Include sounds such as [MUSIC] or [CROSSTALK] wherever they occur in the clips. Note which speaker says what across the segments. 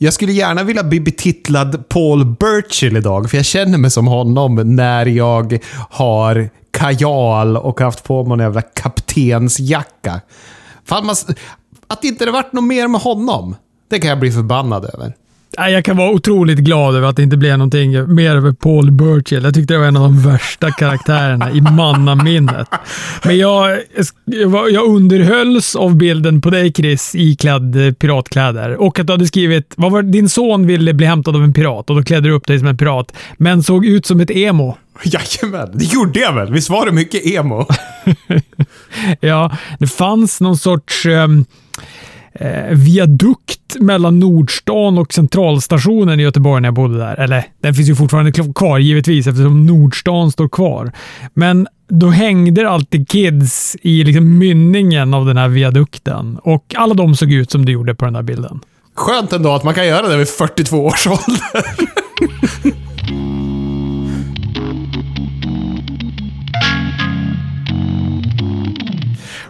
Speaker 1: Jag skulle gärna vilja bli betitlad Paul Burchill idag, för jag känner mig som honom när jag har kajal och haft på mig en jävla kaptensjacka. Fan, man, att inte det varit något mer med honom, det kan jag bli förbannad över.
Speaker 2: Jag kan vara otroligt glad över att det inte blev någonting mer över Paul Burchill. Jag tyckte det var en av de värsta karaktärerna i mannaminnet. Men jag, jag underhölls av bilden på dig Chris, iklädd piratkläder. Och att du hade skrivit, vad var din son ville bli hämtad av en pirat och då klädde du upp dig som en pirat, men såg ut som ett emo.
Speaker 1: Jajamän, det gjorde jag väl? Visst var det mycket emo? [LAUGHS]
Speaker 2: ja, det fanns någon sorts um, eh, viadukt mellan Nordstan och Centralstationen i Göteborg när jag bodde där. Eller, den finns ju fortfarande kvar givetvis eftersom Nordstan står kvar. Men då hängde det alltid kids i liksom mynningen av den här viadukten och alla de såg ut som det gjorde på den där bilden.
Speaker 1: Skönt ändå att man kan göra det vid 42 års ålder. [LAUGHS]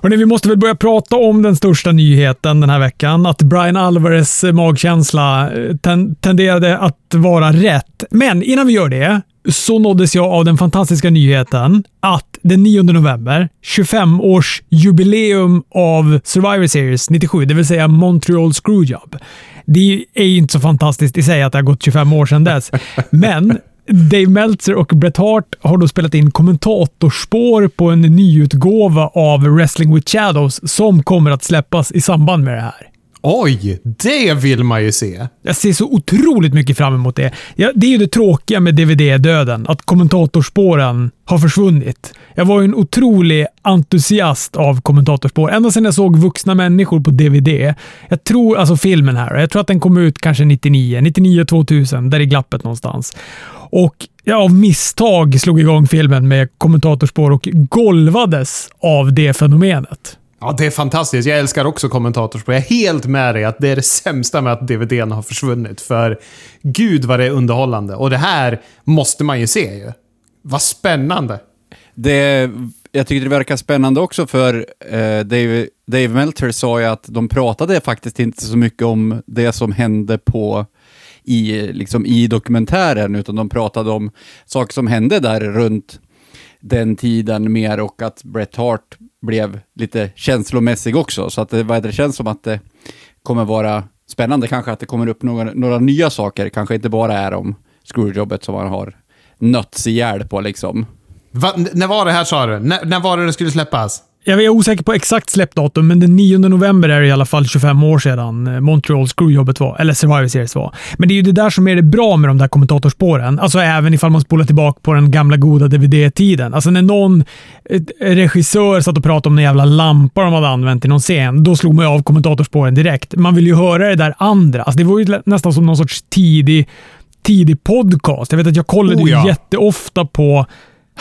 Speaker 2: Hörrni, vi måste väl börja prata om den största nyheten den här veckan. Att Brian Alvarez magkänsla eh, ten tenderade att vara rätt. Men innan vi gör det så nåddes jag av den fantastiska nyheten att den 9 november, 25-års jubileum av Survivor Series 97, det vill säga Montreal Screwjob. Det är ju inte så fantastiskt i sig att det har gått 25 år sedan dess, men Dave Meltzer och Bret Hart har då spelat in kommentatorspår på en nyutgåva av Wrestling with Shadows som kommer att släppas i samband med det här.
Speaker 1: Oj, det vill man ju se.
Speaker 2: Jag ser så otroligt mycket fram emot det. Ja, det är ju det tråkiga med DVD-döden, att kommentatorspåren har försvunnit. Jag var ju en otrolig entusiast av kommentatorspår. Ända sedan jag såg vuxna människor på DVD. Jag tror, alltså filmen här, jag tror att den kom ut kanske 99, 99 2000, där i glappet någonstans. Och jag av misstag slog igång filmen med kommentatorspår och golvades av det fenomenet.
Speaker 1: Ja, det är fantastiskt. Jag älskar också kommentatorspår. Jag är helt med dig att det är det sämsta med att DVDn har försvunnit. För gud vad det är underhållande. Och det här måste man ju se ju. Vad spännande.
Speaker 3: Det, jag tycker det verkar spännande också för eh, Dave, Dave Melter sa ju att de pratade faktiskt inte så mycket om det som hände på i, liksom, i dokumentären, utan de pratade om saker som hände där runt den tiden mer och att Bret Hart blev lite känslomässig också. Så att det, vad det känns som att det kommer vara spännande kanske att det kommer upp några, några nya saker, kanske inte bara är om screwjobbet som man har nötts ihjäl på liksom.
Speaker 1: Va, när var det här sa du? När, när var det det skulle släppas?
Speaker 2: Jag är osäker på exakt släppdatum, men den 9 november är det i alla fall 25 år sedan eh, Montreal Screwjobbet var, eller Survivor Series var. Men det är ju det där som är det bra med de där kommentatorspåren. Alltså även ifall man spolar tillbaka på den gamla goda DVD-tiden. Alltså när någon regissör satt och pratade om den jävla lampa de hade använt i någon scen, då slog man ju av kommentatorspåren direkt. Man vill ju höra det där andra. Alltså det var ju nästan som någon sorts tidig tidig podcast. Jag vet att jag kollade oh ja. jätteofta på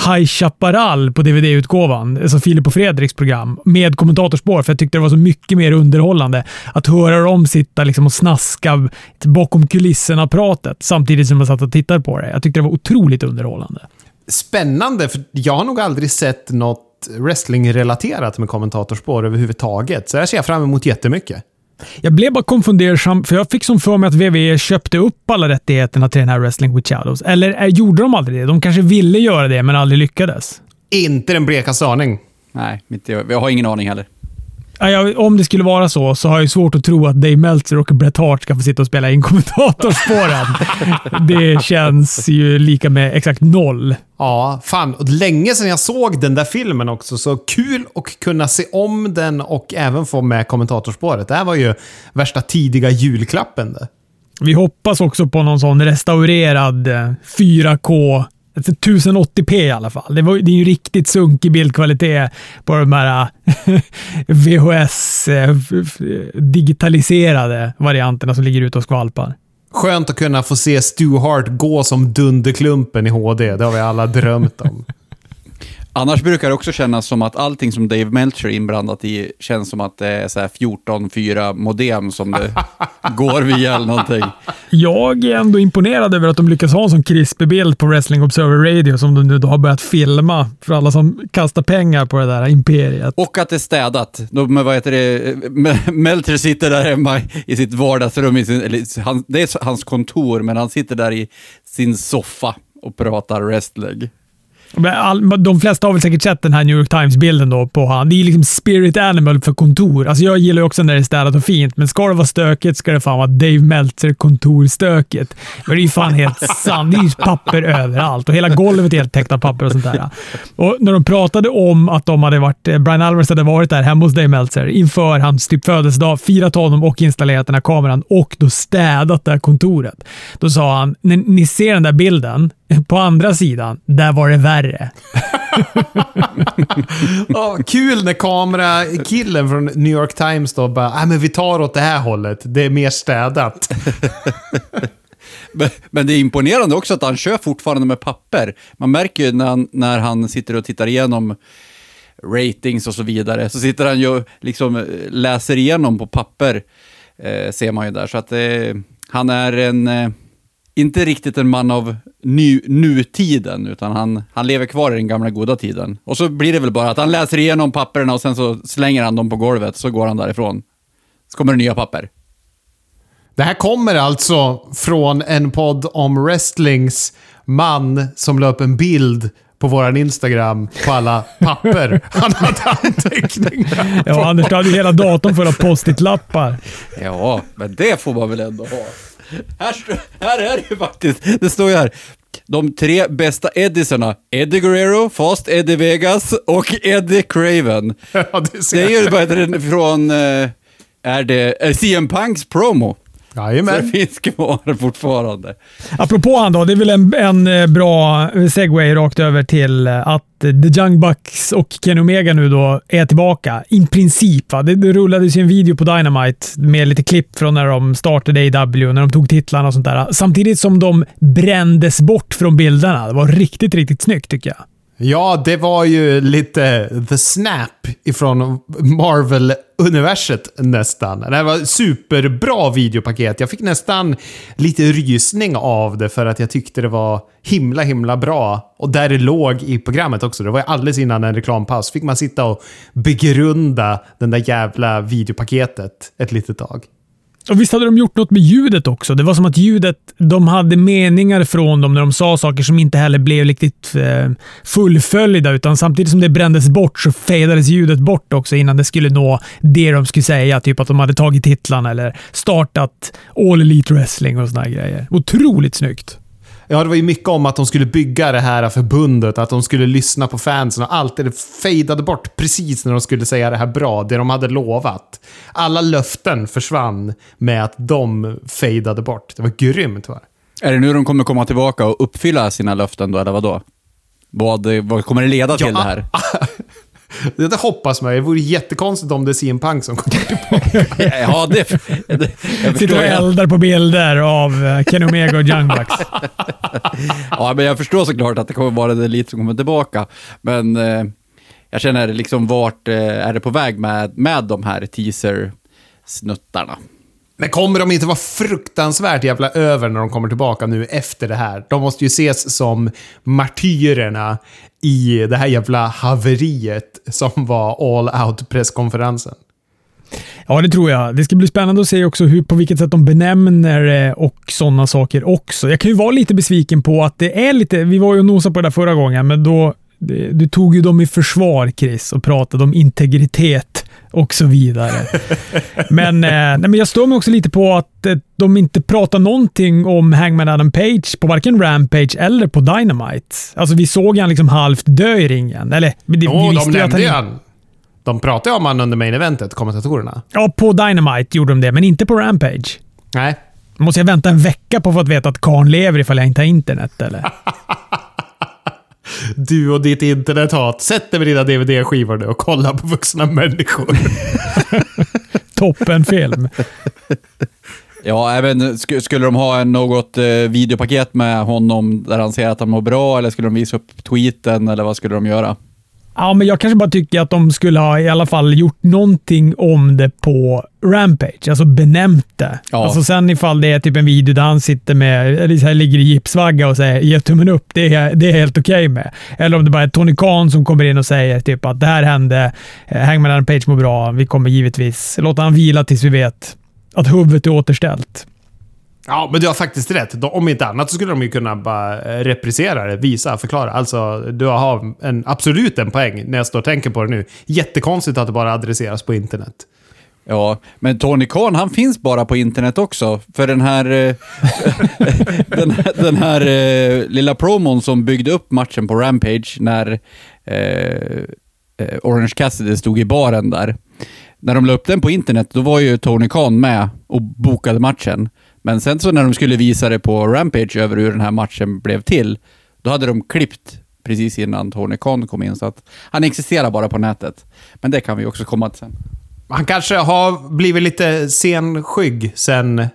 Speaker 2: High Chaparral på DVD-utgåvan, alltså Filip och Fredriks program, med kommentatorspår, för jag tyckte det var så mycket mer underhållande att höra dem sitta liksom och snaska bakom kulisserna-pratet samtidigt som man satt och tittade på det. Jag tyckte det var otroligt underhållande.
Speaker 1: Spännande, för jag har nog aldrig sett något wrestling-relaterat med kommentatorspår överhuvudtaget, så det här ser jag fram emot jättemycket.
Speaker 2: Jag blev bara konfundersam, för jag fick som för mig att WWE köpte upp alla rättigheterna till den här Wrestling with Shadows. Eller är, gjorde de aldrig det? De kanske ville göra det, men aldrig lyckades.
Speaker 1: Inte den blekaste aning.
Speaker 3: Nej, inte jag. Jag har ingen aning heller.
Speaker 2: Om det skulle vara så, så har jag svårt att tro att Dave Meltzer och Bret Hart ska få sitta och spela in kommentatorspåren. det känns ju lika med exakt noll.
Speaker 1: Ja, fan. Och länge sedan jag såg den där filmen också, så kul att kunna se om den och även få med kommentatorspåret. Det här var ju värsta tidiga julklappen.
Speaker 2: Vi hoppas också på någon sån restaurerad 4K 1080p i alla fall. Det, var, det är ju riktigt sunkig bildkvalitet på de här VHS eh, [LAUGHS] digitaliserade varianterna som ligger ute och skvalpar.
Speaker 1: Skönt att kunna få se Stu Hart gå som Dunderklumpen i HD. Det har vi alla drömt om. [LAUGHS]
Speaker 3: Annars brukar det också kännas som att allting som Dave Meltzer är inblandat i känns som att det är så här 14.4 modem som det [LAUGHS] går via eller någonting.
Speaker 2: Jag är ändå imponerad över att de lyckas ha en sån krispig bild på Wrestling Observer Radio som de nu då har börjat filma för alla som kastar pengar på det där imperiet.
Speaker 3: Och att det är städat. De, vad heter det, Meltzer sitter där hemma i sitt vardagsrum, i sin, eller, han, det är hans kontor, men han sitter där i sin soffa och pratar wrestling.
Speaker 2: De flesta har väl säkert sett den här New York Times-bilden då på han. Det är liksom spirit animal för kontor. Alltså jag gillar ju också när det är städat och fint, men ska det vara stökigt ska det fan vara Dave Meltzer kontorstökigt. Men det är ju fan helt [LAUGHS] sant. Det är ju papper överallt och hela golvet är helt täckt av papper och sånt där. Och när de pratade om att de hade varit, eh, Brian Alvarez hade varit där hemma hos Dave Meltzer inför hans typ födelsedag, firat honom och installerat den här kameran och då städat det här kontoret. Då sa han, när ni ser den där bilden, på andra sidan, där var det värre. [LAUGHS]
Speaker 1: oh, kul när kamerakillen från New York Times då bara ah, men vi tar åt det här hållet. Det är mer städat. [LAUGHS]
Speaker 3: men, men, det är imponerande också att han kör fortfarande med papper. Man märker ju när han, när han sitter och tittar igenom ratings och så vidare, så sitter han ju liksom läser igenom på papper, eh, ser man ju där. Så att eh, han är en... Eh, inte riktigt en man av nu, nutiden, utan han, han lever kvar i den gamla goda tiden. Och så blir det väl bara att han läser igenom papperna och sen så slänger han dem på golvet, så går han därifrån. Så kommer det nya papper.
Speaker 1: Det här kommer alltså från en podd om wrestlings man som upp en bild på vår Instagram på alla papper [LAUGHS] han hade anteckningar
Speaker 2: på. Ja, Anders, du hade ju hela datorn full av post-it-lappar.
Speaker 3: Ja, men det får man väl ändå ha. Här, här är det ju faktiskt, det står ju här. De tre bästa Eddisarna, Eddie Guerrero, Fast Eddie Vegas och Eddie Craven. [LAUGHS] Ja, det, det, är ju vad heter från, eh, är det är CM Punks promo.
Speaker 1: Jajamän.
Speaker 3: Så det finns kvar fortfarande.
Speaker 2: Apropå han då, det är väl en, en eh, bra segway rakt över till eh, att The Young Bucks och Ken Omega nu då är tillbaka. I princip. Va? Det, det rullades ju en video på Dynamite med lite klipp från när de startade AW, när de tog titlarna och sånt där. Samtidigt som de brändes bort från bilderna. Det var riktigt, riktigt snyggt tycker jag.
Speaker 1: Ja, det var ju lite the snap ifrån Marvel-universet nästan. Det var superbra videopaket. Jag fick nästan lite rysning av det för att jag tyckte det var himla, himla bra. Och där det låg i programmet också. Det var alldeles innan en reklampaus. Fick man sitta och begrunda den där jävla videopaketet ett litet tag.
Speaker 2: Och visst hade de gjort något med ljudet också? Det var som att ljudet, de hade meningar från dem när de sa saker som inte heller blev riktigt eh, fullföljda, utan samtidigt som det brändes bort så fejdades ljudet bort också innan det skulle nå det de skulle säga. Typ att de hade tagit titlarna eller startat All Elite Wrestling och såna grejer. Otroligt snyggt.
Speaker 1: Ja, det var ju mycket om att de skulle bygga det här förbundet, att de skulle lyssna på fansen och allt det fejdade bort precis när de skulle säga det här bra, det de hade lovat. Alla löften försvann med att de fejdade bort. Det var grymt. Va?
Speaker 3: Är det nu de kommer komma tillbaka och uppfylla sina löften då, eller vadå? Vad, vad kommer det leda till ja, det här? [LAUGHS]
Speaker 1: Det hoppas man. Det vore jättekonstigt om det är CM Punk som kommer tillbaka. [LAUGHS]
Speaker 3: ja, det, det
Speaker 2: jag Sitter och eldar på bilder av eh, Kenny Omega och Young Bucks. [LAUGHS]
Speaker 3: ja, men jag förstår såklart att det kommer vara det lite som kommer tillbaka. Men eh, jag känner liksom vart eh, är det på väg med, med de här teaser-snuttarna?
Speaker 1: Men kommer de inte vara fruktansvärt jävla över när de kommer tillbaka nu efter det här? De måste ju ses som martyrerna i det här jävla haveriet som var all out presskonferensen.
Speaker 2: Ja, det tror jag. Det ska bli spännande att se också hur, på vilket sätt de benämner eh, och sådana saker också. Jag kan ju vara lite besviken på att det är lite... Vi var ju och nosade på det där förra gången, men då... Du tog ju dem i försvar, Chris, och pratade om integritet och så vidare. [LAUGHS] men, eh, nej, men jag står mig också lite på att eh, de inte pratar någonting om Hangman Adam Page på varken Rampage eller på Dynamite. Alltså vi såg han liksom halvt dö i ringen. Eller,
Speaker 1: det, jo, de nämnde han... De pratade om han under main eventet, kommentatorerna.
Speaker 2: Ja, på Dynamite gjorde de det, men inte på Rampage.
Speaker 1: Nej.
Speaker 2: Måste jag vänta en vecka på att veta att karln lever ifall jag inte har internet, eller? [LAUGHS]
Speaker 1: Du och ditt internethat. Sätt dig med dina DVD-skivor nu och kolla på vuxna människor. [LAUGHS]
Speaker 2: Toppenfilm.
Speaker 3: Ja, även skulle de ha något eh, videopaket med honom där han säger att han mår bra eller skulle de visa upp tweeten eller vad skulle de göra?
Speaker 2: Ja, men jag kanske bara tycker att de skulle ha i alla fall gjort någonting om det på Rampage. Alltså benämnt det.
Speaker 3: Ja.
Speaker 2: Alltså sen ifall det är typ en video där han sitter med, eller så här, ligger i gipsvagga och säger ge tummen upp. Det är, det är helt okej med. Eller om det bara är Tony Khan som kommer in och säger typ att det här hände. Eh, Hangman Page mår bra. Vi kommer givetvis låta han vila tills vi vet att huvudet är återställt.
Speaker 1: Ja, men du har faktiskt rätt. De- Om inte annat så skulle de ju kunna bara eh, reprisera det, visa, förklara. Alltså, du har en, absolut en poäng när jag står och tänker på det nu. Jättekonstigt att det bara adresseras på internet.
Speaker 3: Ja, men Tony Khan, han finns bara på internet också. För den här, eh, [LAUGHS] den här, den här lilla promon som byggde upp matchen på Rampage när eh, eh, Orange Cassidy stod i baren där. När de la upp den på internet, då var ju Tony Khan med och bokade matchen. Men sen så när de skulle visa det på Rampage över hur den här matchen blev till, då hade de klippt precis innan Tony Khan kom in. Så att han existerar bara på nätet. Men det kan vi också komma till sen.
Speaker 1: Han kanske har blivit lite senskygg sen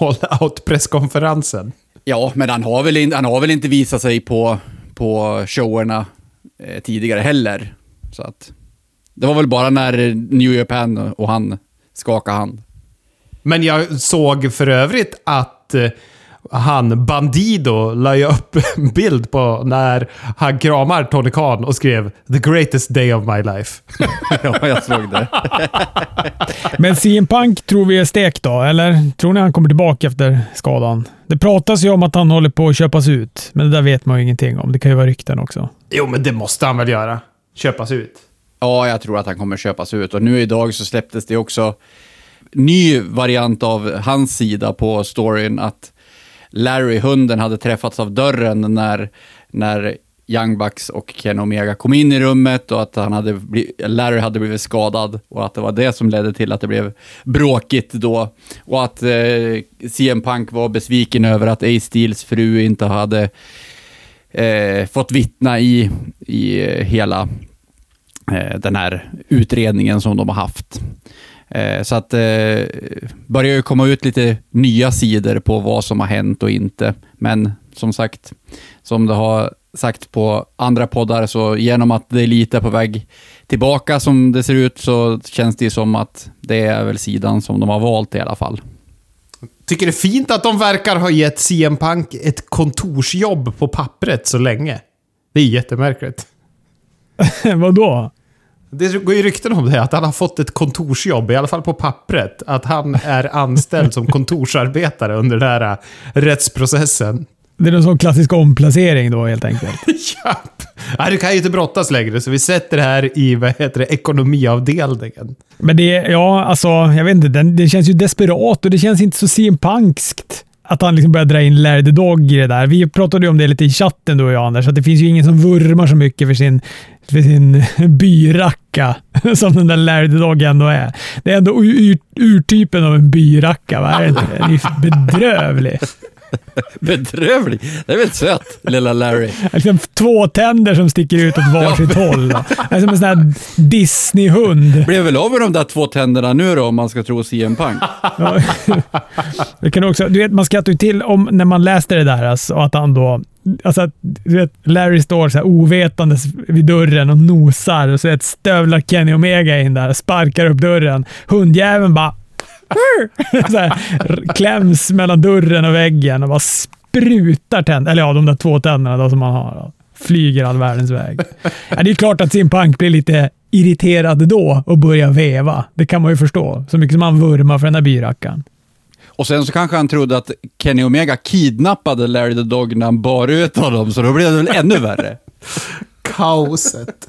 Speaker 1: all out-presskonferensen.
Speaker 3: Ja, men han har väl, in, han har väl inte visat sig på, på showerna eh, tidigare heller. Så att, det var väl bara när New Japan och han skakade hand.
Speaker 1: Men jag såg för övrigt att eh, han, Bandido, la ju upp en bild på när han kramar Tony Khan och skrev “The greatest day of my life”. [LAUGHS]
Speaker 3: ja, jag såg det. [LAUGHS]
Speaker 2: Men CM Punk tror vi är stekt då, eller? Tror ni han kommer tillbaka efter skadan? Det pratas ju om att han håller på att köpas ut, men det där vet man ju ingenting om. Det kan ju vara rykten också.
Speaker 1: Jo, men det måste han väl göra. Köpas ut.
Speaker 3: Ja, jag tror att han kommer köpas ut. Och nu idag så släpptes det också ny variant av hans sida på storyn att Larry, hunden, hade träffats av dörren när, när Young Bucks och Ken Omega kom in i rummet och att han hade bli, Larry hade blivit skadad och att det var det som ledde till att det blev bråkigt då. Och att eh, CM Punk var besviken över att Ace Steels fru inte hade eh, fått vittna i, i eh, hela eh, den här utredningen som de har haft. Eh, så att det eh, börjar ju komma ut lite nya sidor på vad som har hänt och inte. Men som sagt, som det har sagt på andra poddar, så genom att det är lite på väg tillbaka som det ser ut, så känns det ju som att det är väl sidan som de har valt i alla fall.
Speaker 1: Tycker det är fint att de verkar ha gett CM Punk ett kontorsjobb på pappret så länge. Det är jättemärkligt. [LAUGHS]
Speaker 2: Vadå?
Speaker 1: Det går ju rykten om det, att han har fått ett kontorsjobb, i alla fall på pappret. Att han är anställd som kontorsarbetare under den här äh, rättsprocessen.
Speaker 2: Det är en sån klassisk omplacering då helt enkelt. [LAUGHS]
Speaker 1: Japp! Nej, du kan ju inte brottas längre, så vi sätter det här i, vad heter det, ekonomiavdelningen.
Speaker 2: Men det, ja, alltså, jag vet inte. Den, det känns ju desperat och det känns inte så CM Punkskt att han liksom börjar dra in Larry the Dog i det där. Vi pratade ju om det lite i chatten du och jag Anders, att det finns ju ingen som vurmar så mycket för sin, för sin [LAUGHS] byracka [LAUGHS] som den där Larry the Dog ändå är. Det är ändå ur, urtypen av en byracka, va? Är det inte? Den är ju bedrövlig. [LAUGHS]
Speaker 3: Bedrövlig! Det är väl sött, lilla Larry.
Speaker 2: Liksom två tänder som sticker ut åt varsitt [LAUGHS] håll. Det är som en sån här Disney-hund.
Speaker 3: Blev väl av med de där två tänderna nu då, om man ska tro CM Punk? [LAUGHS]
Speaker 2: Ja. Det kan också, du vet, man skrattar ju till om när man läste det där alltså, att han då... Alltså du vet, Larry står så här ovetandes vid dörren och nosar och så ett stövlar Kenny Omega in där sparkar upp dörren. Hundjäveln bara... [LAUGHS] så här, kläms mellan dörren och väggen och bara sprutar tänder. Eller ja, de där två tänderna då som man har. Då. Flyger all världens väg. Ja, det är klart att sin Punk blir lite irriterad då och börjar veva. Det kan man ju förstå. Så mycket som han vurmar för den där byrackan.
Speaker 3: Och sen så kanske han trodde att Kenny Omega kidnappade Larry the Dog när han bar ut honom, så då blev det väl ännu värre. [LAUGHS]
Speaker 1: Kaoset.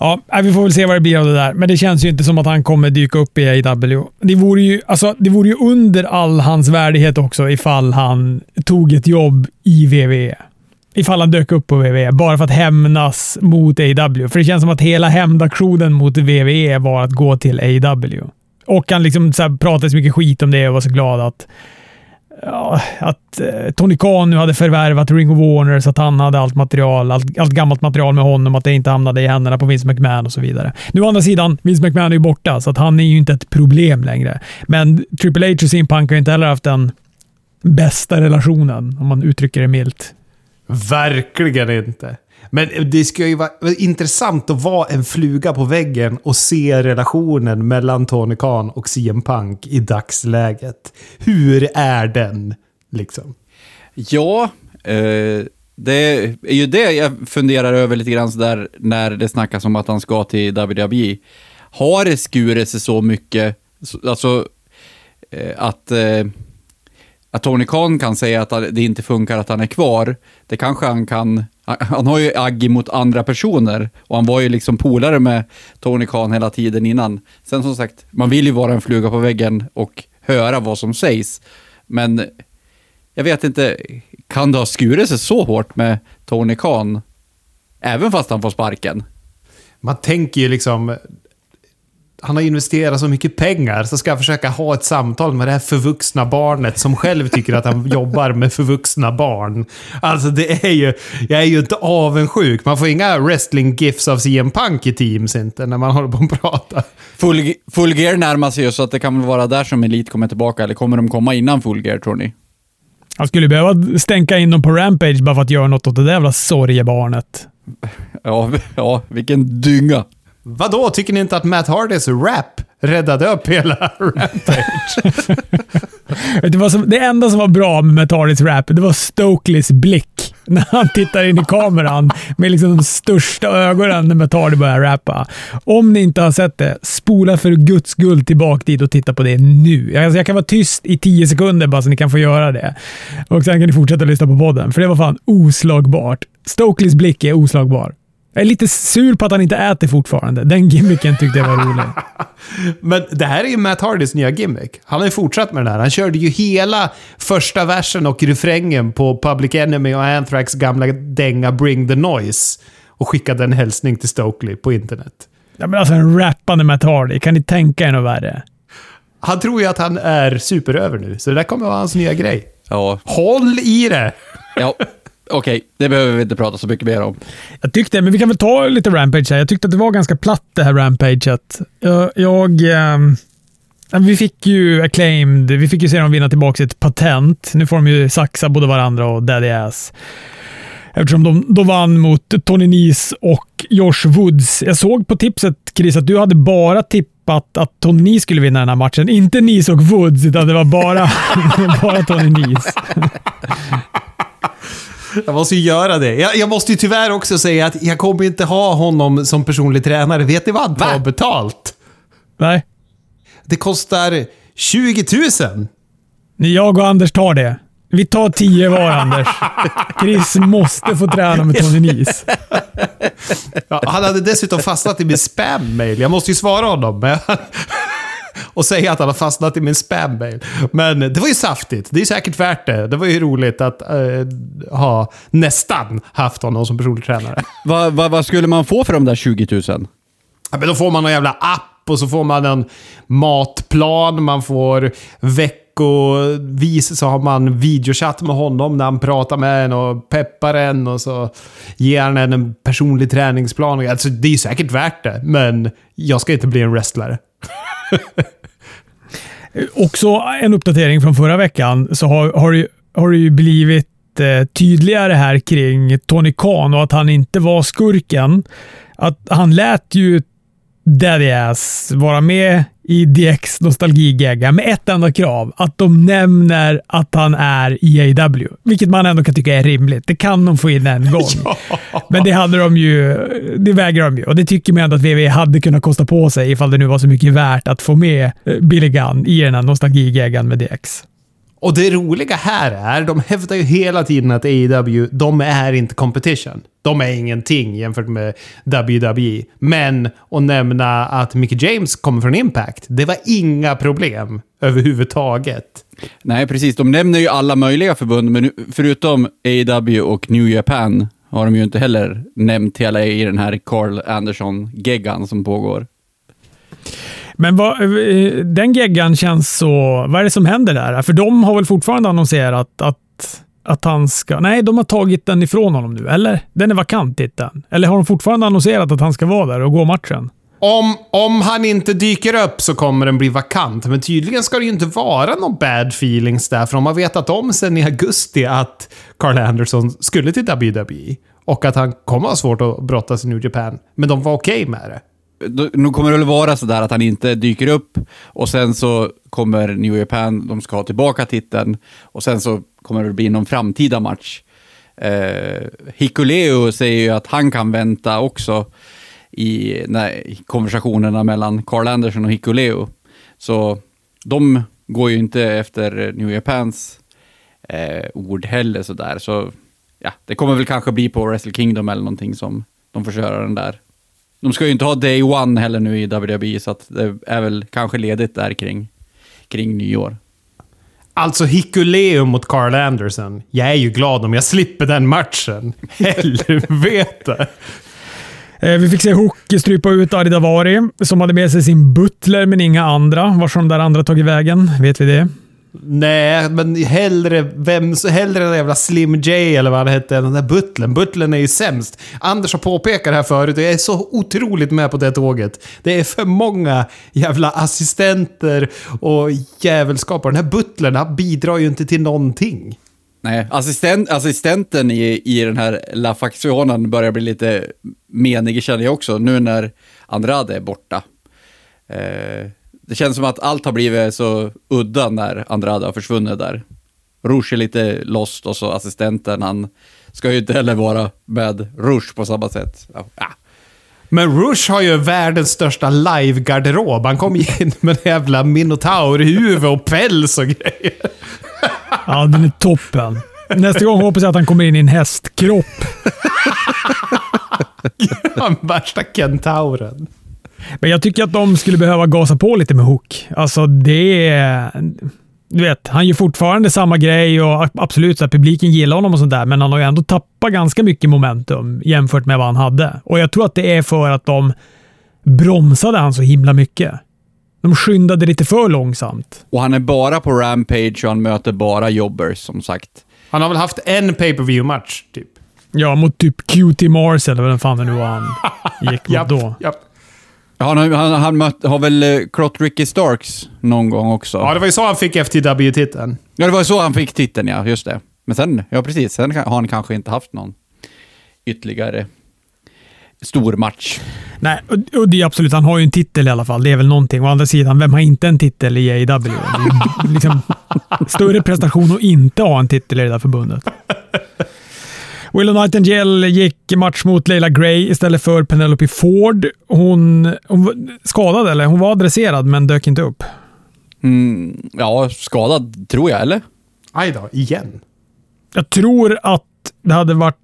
Speaker 2: Ja, vi får väl se vad det blir av det där. Men det känns ju inte som att han kommer dyka upp i AEW. Det vore ju, alltså, det vore ju under all hans värdighet också ifall han tog ett jobb i WWE. Ifall han dök upp på WWE bara för att hämnas mot AEW. För det känns som att hela hämndaktionen mot WWE var att gå till AEW. Och han liksom så här, pratade så mycket skit om det och var så glad att ja, att eh, Tony Khan nu hade förvärvat Ring of Warner så att han hade allt material, allt, allt gammalt material med honom, att det inte hamnade i händerna på Vince McMahon och så vidare. Nu å andra sidan, Vince McMahon är ju borta, så att han är ju inte ett problem längre. Men Triple H och CM Punk har ju inte heller haft den bästa relationen, om man uttrycker det milt.
Speaker 1: Verkligen inte. Men det ska ju vara intressant att vara en fluga på väggen och se relationen mellan Tony Khan och CM Punk i dagsläget. Hur är den? Liksom.
Speaker 3: Ja, eh, det är ju det jag funderar över lite grann sådär när det snackas om att han ska till WWE. Har det skurit sig så mycket, alltså eh, att, eh, att Tony Khan kan säga att det inte funkar att han är kvar, det kanske han kan, [LAUGHS] han har ju agg mot andra personer och han var ju liksom polare med Tony Khan hela tiden innan. Sen som sagt, man vill ju vara en fluga på väggen och höra vad som sägs, men jag vet inte, kan det ha skurit sig så hårt med Tony Khan? Även fast han får sparken?
Speaker 1: Man tänker ju liksom... Han har investerat så mycket pengar, så ska jag försöka ha ett samtal med det här förvuxna barnet som själv tycker att han [LAUGHS] jobbar med förvuxna barn. Alltså det är ju... Jag är ju inte avundsjuk. Man får inga wrestling-gifs av CM Punk i Teams inte, när man håller på att prata.
Speaker 3: Full, full Gear närmar sig ju, så att det kan väl vara där som Elite kommer tillbaka, eller kommer de komma innan Full Gear, tror ni?
Speaker 2: Han skulle behöva stänka in dem på Rampage bara för att göra något åt det där jävla sorgebarnet. [LAUGHS]
Speaker 3: Ja, ja vilken dynga.
Speaker 1: Vadå, tycker ni inte att Matt Hardys rap räddade upp hela [LAUGHS] Rampage?
Speaker 2: det, var som, det enda som var bra med Matt Hardy's rap, det var Stokeleys blick. När han tittar in i kameran med liksom de största ögonen när Matt Hardy börjar rappa. Om ni inte har sett det, spola för guds skull tillbaka dit och titta på det nu. Alltså jag kan vara tyst i tio sekunder bara så ni kan få göra det. Och sen kan ni fortsätta lyssna på podden, för det var fan oslagbart. Stokeleys blick är oslagbar. Jag är lite sur på att han inte äter fortfarande. Den gimmicken tyckte jag var rolig. [LAUGHS]
Speaker 1: Men det här är ju Matt Hardys nya gimmick. Han har ju fortsatt med den här. Han körde ju hela första versen och refrängen på Public Enemy och Anthrax gamla dänga Bring the Noise. Och skickade en hälsning till Stokely på internet.
Speaker 2: Ja, men alltså en rappande Matt Hardy. Kan ni tänka er något värre?
Speaker 1: Han tror ju att han är superöver nu, så det där kommer att vara hans nya grej.
Speaker 3: Ja,
Speaker 1: Håll i det!
Speaker 3: ja. [LAUGHS] okej, det behöver vi inte prata så mycket mer om.
Speaker 2: Jag tyckte, men vi kan väl ta lite Rampage här. Jag tyckte att det var ganska platt det här Rampageet. Jag... jag ehm, ja, vi fick ju acclaimed, vi fick ju se dem vinna tillbaka sitt patent. Nu får de ju saxa både varandra och Daddy Ass. Eftersom de, de vann mot Tony Nese och Josh Woods. Jag såg på tipset, Chris, att du hade bara tippat att Tony Nese skulle vinna den här matchen. Inte Nese och Woods, utan det var bara, [LAUGHS] bara Tony Nese. [LAUGHS]
Speaker 1: Jag måste ju göra det. Jag, jag måste ju tyvärr också säga att jag kommer inte ha honom som personlig tränare. Vet ni vad han tar
Speaker 3: Va?
Speaker 1: betalt?
Speaker 2: Nej,
Speaker 1: Det kostar 20 000.
Speaker 2: jag och Anders tar det. Vi tar tio var, Anders. [LAUGHS] Chris måste få träna med Tony Nese.
Speaker 1: Ja, han hade dessutom fastnat i min spam-mail. Jag måste ju svara honom. Och säga att han har fastnat i min spam-mail. Men det var ju saftigt. Det är säkert värt det. Det var ju roligt att eh, ha nästan haft honom som personlig tränare.
Speaker 3: Vad va, vad skulle man få för de där 20 000?
Speaker 1: Ja, men då får man någon jävla app och så får man en matplan, man får veckovis så har man videochatt med honom när han pratar med en och peppar en och så ger han en en personlig träningsplan. Alltså, det är säkert värt det, men jag ska inte bli en wrestlare. [LAUGHS]
Speaker 2: Också en uppdatering från förra veckan så har, har, det- har det ju blivit eh, tydligare här kring Tony Khan och att han inte var skurken. Att han lät ju Daddy Ass vara med i DX nostalgigagga med ett enda krav. Att de nämner att han är i AEW. Vilket man ändå kan tycka är rimligt. Det kan de få in en gång. Men det hade de ju, det vägrar de ju. Och det tycker man ändå att WWE hade kunnat kosta på sig ifall det nu var så mycket värt att få med Billy Gunn i den här nostalgigaggan med DX.
Speaker 1: Och det roliga här är, de hävdar ju hela tiden att AEW, de är inte competition. De är ingenting jämfört med WWE. Men att nämna att Mickey James kommer från Impact, det var inga problem överhuvudtaget.
Speaker 3: Nej, precis. De nämner ju alla möjliga förbund, men förutom AEW och New Japan har de ju inte heller nämnt hela i den här Carl Anderson-geggan som pågår.
Speaker 2: Men vad, eh, den geggan känns så... Vad är det som händer där? För de har väl fortfarande annonserat att, att han ska... Nej, de har tagit den ifrån honom nu, eller? Den är vakant, titeln. Eller har de fortfarande annonserat att han ska vara där och gå matchen?
Speaker 1: Om, om han inte dyker upp så kommer den bli vakant, men tydligen ska det ju inte vara någon bad feelings där, för de har vetat om sen i augusti att Carl Anderson skulle till WWE. Och att han kommer ha svårt att brottas i New Japan. Men de var okej med det.
Speaker 3: Då- Nu kommer det väl vara sådär att han inte dyker upp och sen så kommer New Japan, de ska ha tillbaka titeln och sen så kommer det bli någon framtida match. Eh, Hikuleo säger ju att han kan vänta också i, nej, i konversationerna mellan Carl Anderson och Hikuleo. Så de går ju inte efter New Japans eh, ord heller sådär. Så ja, det kommer väl kanske bli på Wrestle Kingdom eller någonting som de får köra den där. De ska ju inte ha Day One heller nu i WWE, så att det är väl kanske ledigt där kring, kring nyår.
Speaker 1: Alltså Hikuleum mot Carl Anderson. Jag är ju glad om jag slipper den matchen. [LAUGHS] Helvete!
Speaker 2: Eh, Vi fick se Hook strypa ut Ari Davari, som hade med sig sin butler men inga andra. Har de där andra tagit vägen? Vet vi det?
Speaker 1: Nej, men hellre, vem, hellre den jävla Slim J eller vad han hette, den där butlern. Butlern är ju sämst. Anders har påpekat det här förut och jag är så otroligt med på det tåget. Det är för många jävla assistenter och jävelskap. Den här butlern, bidrar ju inte till någonting.
Speaker 3: Nej, assistent, assistenten i, i den här La Faccionen börjar bli lite menig känner jag också, nu när Andrade är borta. Eh, det känns som att allt har blivit så udda när Andrade har försvunnit där. Rouge är lite lost och så assistenten, han ska ju inte heller vara med Rouge på samma sätt. Ja, ja.
Speaker 1: Men Rush har ju världens största live-garderob. Han kom in med en jävla minotaurhuvud och päls och grejer.
Speaker 2: Ja, den är toppen. Nästa gång hoppas jag att han kommer in i en hästkropp. [LAUGHS]
Speaker 1: Han värsta kentauren.
Speaker 2: Men jag tycker att de skulle behöva gasa på lite med Hook. Alltså det är... Du vet, han gör fortfarande samma grej och absolut, så här, publiken gillar honom och sånt där, men han har ju ändå tappat ganska mycket momentum jämfört med vad han hade. Och jag tror att det är för att de bromsade han så himla mycket. De skyndade lite för långsamt.
Speaker 3: Och han är bara på Rampage och han möter bara jobbers, som sagt.
Speaker 1: Han har väl haft en pay per view match typ.
Speaker 2: Ja, mot typ QT Mars eller vad fan det nu var han [LAUGHS] gick mot då.
Speaker 1: japp.
Speaker 3: Han, har- han, han mött, har väl eh, klott Ricky Starks någon gång också?
Speaker 1: Ja, det var ju så han fick FTW-titeln.
Speaker 3: Ja, det var så han fick titeln, ja. Just det. Men sen, ja precis, sen har han kanske inte haft någon ytterligare stor match.
Speaker 2: Nej, och- det är absolut, han har ju en titel i alla fall. Det är väl någonting. Å andra sidan, vem har inte en titel i AEW? Ju [LAUGHS] liksom större prestation att inte ha en titel i det där förbundet. [LAUGHS] Willow Nightingale gick match mot Leila Gray istället för Penelope Ford. Hon, hon var skadad, eller? Hon var adresserad, men dök inte upp.
Speaker 3: Mm, ja, skadad tror jag, eller?
Speaker 1: Aj då, igen.
Speaker 2: Jag tror att det hade varit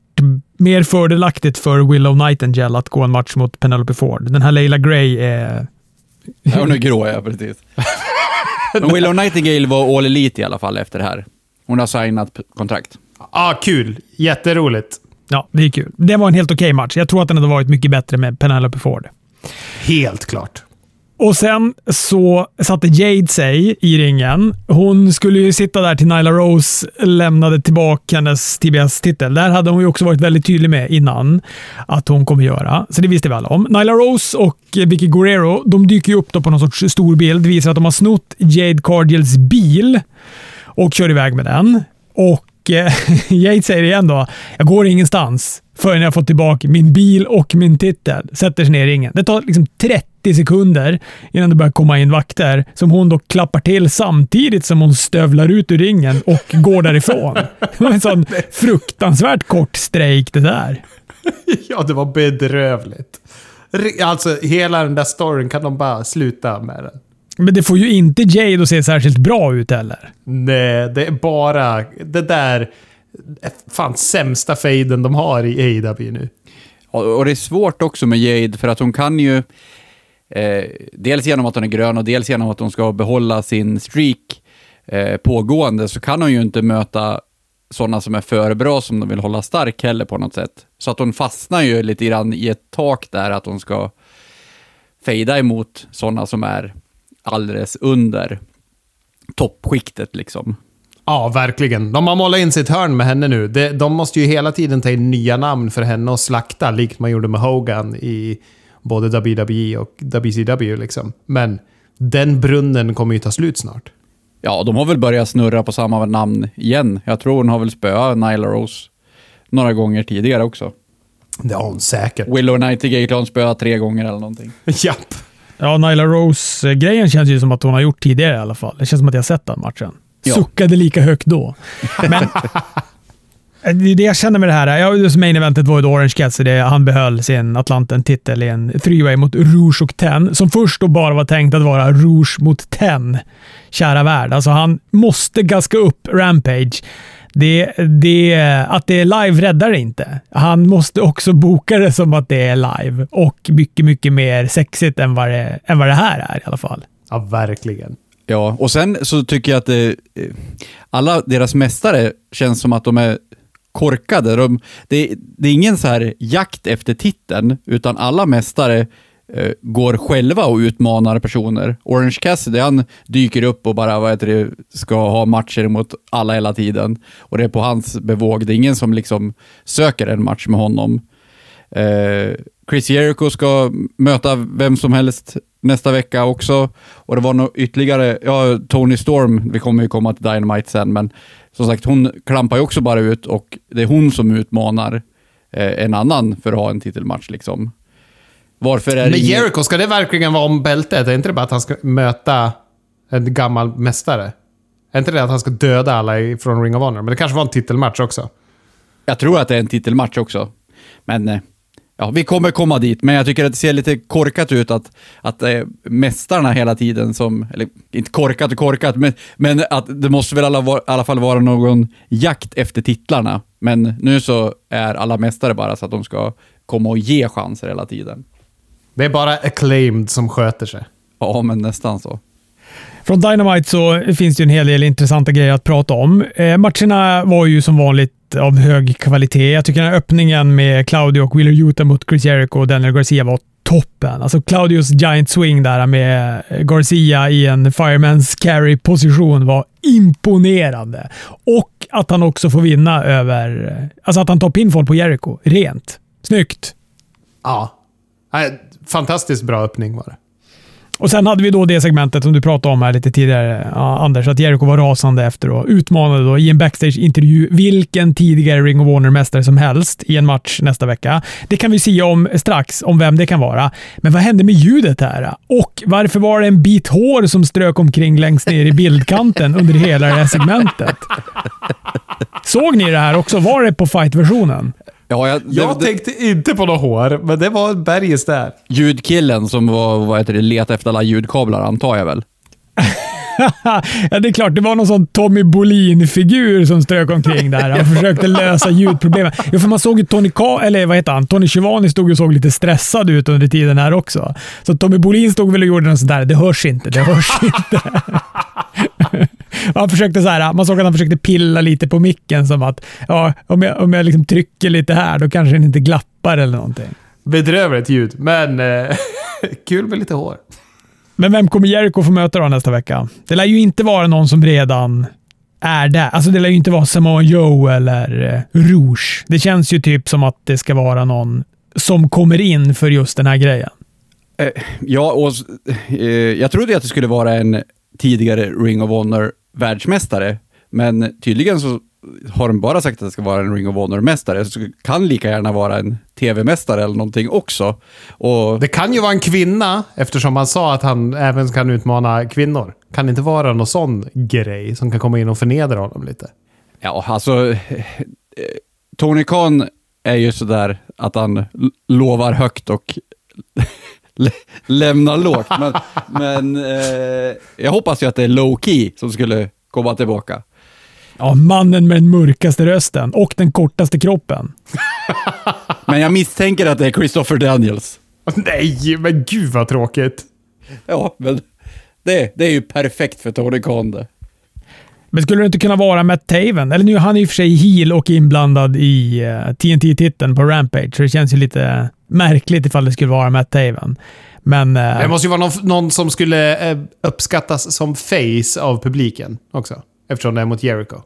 Speaker 2: mer fördelaktigt för Willow Nightingale att gå en match mot Penelope Ford. Den här Leila Gray är...
Speaker 3: Ja, hon är grå, ja precis. [LAUGHS] Men Willow Nightingale var all elite i alla fall efter det här. Hon har signat kontrakt.
Speaker 1: Ah, kul. Jätteroligt.
Speaker 2: Ja, det är kul. Det var en helt okej match. Jag tror att den hade varit mycket bättre med Penelope Ford.
Speaker 1: Helt klart.
Speaker 2: Och sen så satte Jade sig i ringen. Hon skulle ju sitta där till Nyla Rose lämnade tillbaka hennes TBS-titel. Där hade hon ju också varit väldigt tydlig med innan att hon kommer göra. Så det visste vi alla om. Nyla Rose och Vicky Guerrero, de dyker ju upp då på någon sorts stor bild. Visar att de har snott Jade Cargiels bil och kör iväg med den. Och eh, [LAUGHS] Jade säger igen då, jag går ingenstans förrän jag får tillbaka min bil och min titel. Sätter sig ner i ringen. Det tar liksom 30 sekunder innan det börjar komma in vakter som hon då klappar till samtidigt som hon stövlar ut ur ringen och går därifrån. [LAUGHS] Det var en sån fruktansvärt kort strejk det där. [LAUGHS]
Speaker 1: Ja, det var bedrövligt. Alltså, hela den där storyn kan de bara sluta med den.
Speaker 2: Men det får ju inte Jade att se särskilt bra ut heller.
Speaker 1: Nej, det är bara det där är fan sämsta faden de har i AEW nu.
Speaker 3: Och och det är svårt också med Jade för att hon kan ju, eh, dels genom att hon är grön och dels genom att hon ska behålla sin streak eh, pågående, så kan hon ju inte möta sådana som är för bra som de vill hålla stark heller på något sätt. Så att hon fastnar ju lite grann i ett tak där att hon ska fejda emot sådana som är alldeles under toppskiktet liksom.
Speaker 1: Ja, verkligen. De har målat in sitt hörn med henne nu. De, de måste ju hela tiden ta in nya namn för henne att slakta, likt man gjorde med Hogan i både WWE och WCW. Liksom. Men den brunnen kommer ju ta slut snart.
Speaker 3: Ja, de har väl börjat snurra på samma namn igen. Jag tror hon har väl spöat Nyla Rose några gånger tidigare också.
Speaker 1: Det har hon säkert.
Speaker 3: Willow Nightingale har hon spöat tre gånger eller någonting. [LAUGHS]
Speaker 1: Japp.
Speaker 2: Ja, Nyla Rose-grejen känns ju som att hon har gjort tidigare i alla fall. Det känns som att jag har sett den matchen.
Speaker 3: Ja.
Speaker 2: Suckade lika högt då. Men [LAUGHS] det är det jag känner med det här. Ja, just main eventet var ju då Orange Cassidy. Han behöll sin Atlanten-titel i en three-way mot Rouge och Ten, som först då bara var tänkt att vara Rouge mot Ten. Kära värld. Alltså han måste gaska upp Rampage. Det, det, att det är live räddar det inte. Han måste också boka det som att det är live och mycket, mycket mer sexigt än vad det, än vad det här är i alla fall.
Speaker 1: Ja, verkligen.
Speaker 3: Ja, och sen så tycker jag att det, eh, alla deras mästare känns som att de är korkade. De, det, det är ingen så här jakt efter titeln, utan alla mästare eh, går själva och utmanar personer. Orange Cassidy, han dyker upp och bara vad heter det, ska ha matcher mot alla hela tiden. Och det är på hans bevåg. Det är ingen som liksom söker en match med honom. Eh, Chris Jericho ska möta vem som helst nästa vecka också. Och det var nog ytterligare, ja, Tony Storm, vi kommer ju komma till Dynamite sen, men som sagt, hon klampar ju också bara ut och det är hon som utmanar eh, en annan för att ha en titelmatch liksom. Varför är
Speaker 1: Men
Speaker 3: det ingen-
Speaker 1: Jericho, ska det verkligen vara om bältet? Är inte det bara att han ska möta en gammal mästare? Är inte det att han ska döda alla från Ring of Honor? Men det kanske var en titelmatch också.
Speaker 3: Jag tror att det är en titelmatch också. Men eh, ja, vi kommer komma dit. Men jag tycker att det ser lite korkat ut att, att eh, mästarna hela tiden som, eller inte korkat och korkat, men, men att det måste väl alla, i alla fall vara någon jakt efter titlarna. Men nu så är alla mästare bara så att de ska komma och ge chanser hela tiden.
Speaker 1: Det är bara acclaimed som sköter sig.
Speaker 3: Ja, men nästan så.
Speaker 2: Från Dynamite så finns det en hel del intressanta grejer att prata om. Eh, matcherna var ju som vanligt av hög kvalitet. Jag tycker den här öppningen med Claudio och Wheeler Yuta mot Chris Jericho och Daniel Garcia var toppen. Alltså Claudios giant swing där med Garcia i en fireman's carry-position var imponerande. Och att han också får vinna över... Alltså att han tar pinfall på Jericho. Rent. Snyggt.
Speaker 1: Ja. Fantastiskt bra öppning var det.
Speaker 2: Och sen hade vi då det segmentet som du pratade om här lite tidigare, ja, Anders, att Jericho var rasande efter och utmanade då i en backstage-intervju vilken tidigare Ring of Warner-mästare som helst i en match nästa vecka. Det kan vi se om strax, om vem det kan vara. Men vad hände med ljudet här? Och varför var det en bit hår som strök omkring längst ner i bildkanten under hela det här segmentet? Såg ni det här också? Var det på fight-versionen?
Speaker 3: Ja, jag,
Speaker 1: Jag
Speaker 3: det, det,
Speaker 1: tänkte inte på något hår, men det var bergis där.
Speaker 3: ljudkillen som var, vad heter det, letade efter alla ljudkablar antar jag väl. [LAUGHS]
Speaker 2: ja, det är klart. Det var någon sån Tommy Bolin-figur som strök omkring där. Han försökte lösa ljudproblemen. Jo, för man såg ju Tony Ka eller vad heter han? Tony Schiavone stod och såg lite stressad ut under tiden här också. Så Tommy Bolin stod väl och gjorde något sånt där. Det hörs inte, det hörs [LAUGHS] inte. Han försökte så här, man såg att han försökte pilla lite på micken som att ja, om jag, om jag liksom trycker lite här, då kanske den inte glappar eller någonting.
Speaker 1: Bedrövligt ljud, men eh, [LAUGHS] kul med lite hår.
Speaker 2: Men vem kommer Jericho få möta då nästa vecka? Det lär ju inte vara någon som redan är där. Alltså det lär ju inte vara Samoa Joe eller eh, Rouge. Det känns ju typ som att det ska vara någon som kommer in för just den här grejen.
Speaker 3: Eh, ja, och eh, jag trodde att det skulle vara en tidigare Ring of Honor världsmästare, men tydligen så har de bara sagt att det ska vara en Ring of Honor-mästare, så det kan lika gärna vara en TV-mästare eller någonting också. Och
Speaker 1: Det kan ju vara en kvinna, eftersom han sa att han även kan utmana kvinnor. Kan det inte vara någon sån grej som kan komma in och förnedra honom lite?
Speaker 3: ja, alltså, Tony Khan är ju sådär att han lovar högt och lämnar lågt. Men, men eh, jag hoppas ju att det är low key som skulle komma tillbaka.
Speaker 2: Ja, mannen med den mörkaste rösten och den kortaste kroppen. [LAUGHS]
Speaker 3: Men jag misstänker att det är Christopher Daniels.
Speaker 1: Nej, men gud vad tråkigt.
Speaker 3: Ja, men det, det är ju perfekt för Tony Khan det.
Speaker 2: Men skulle det inte kunna vara Matt Taven? Eller nu är han i och för sig heel och inblandad i eh, TNT-titeln på Rampage, så det känns ju lite märkligt ifall det skulle vara Matt Taven. Men... eh,
Speaker 1: Det måste ju vara någon, någon som skulle eh, uppskattas som face av publiken också. Eftersom det är mot Jericho.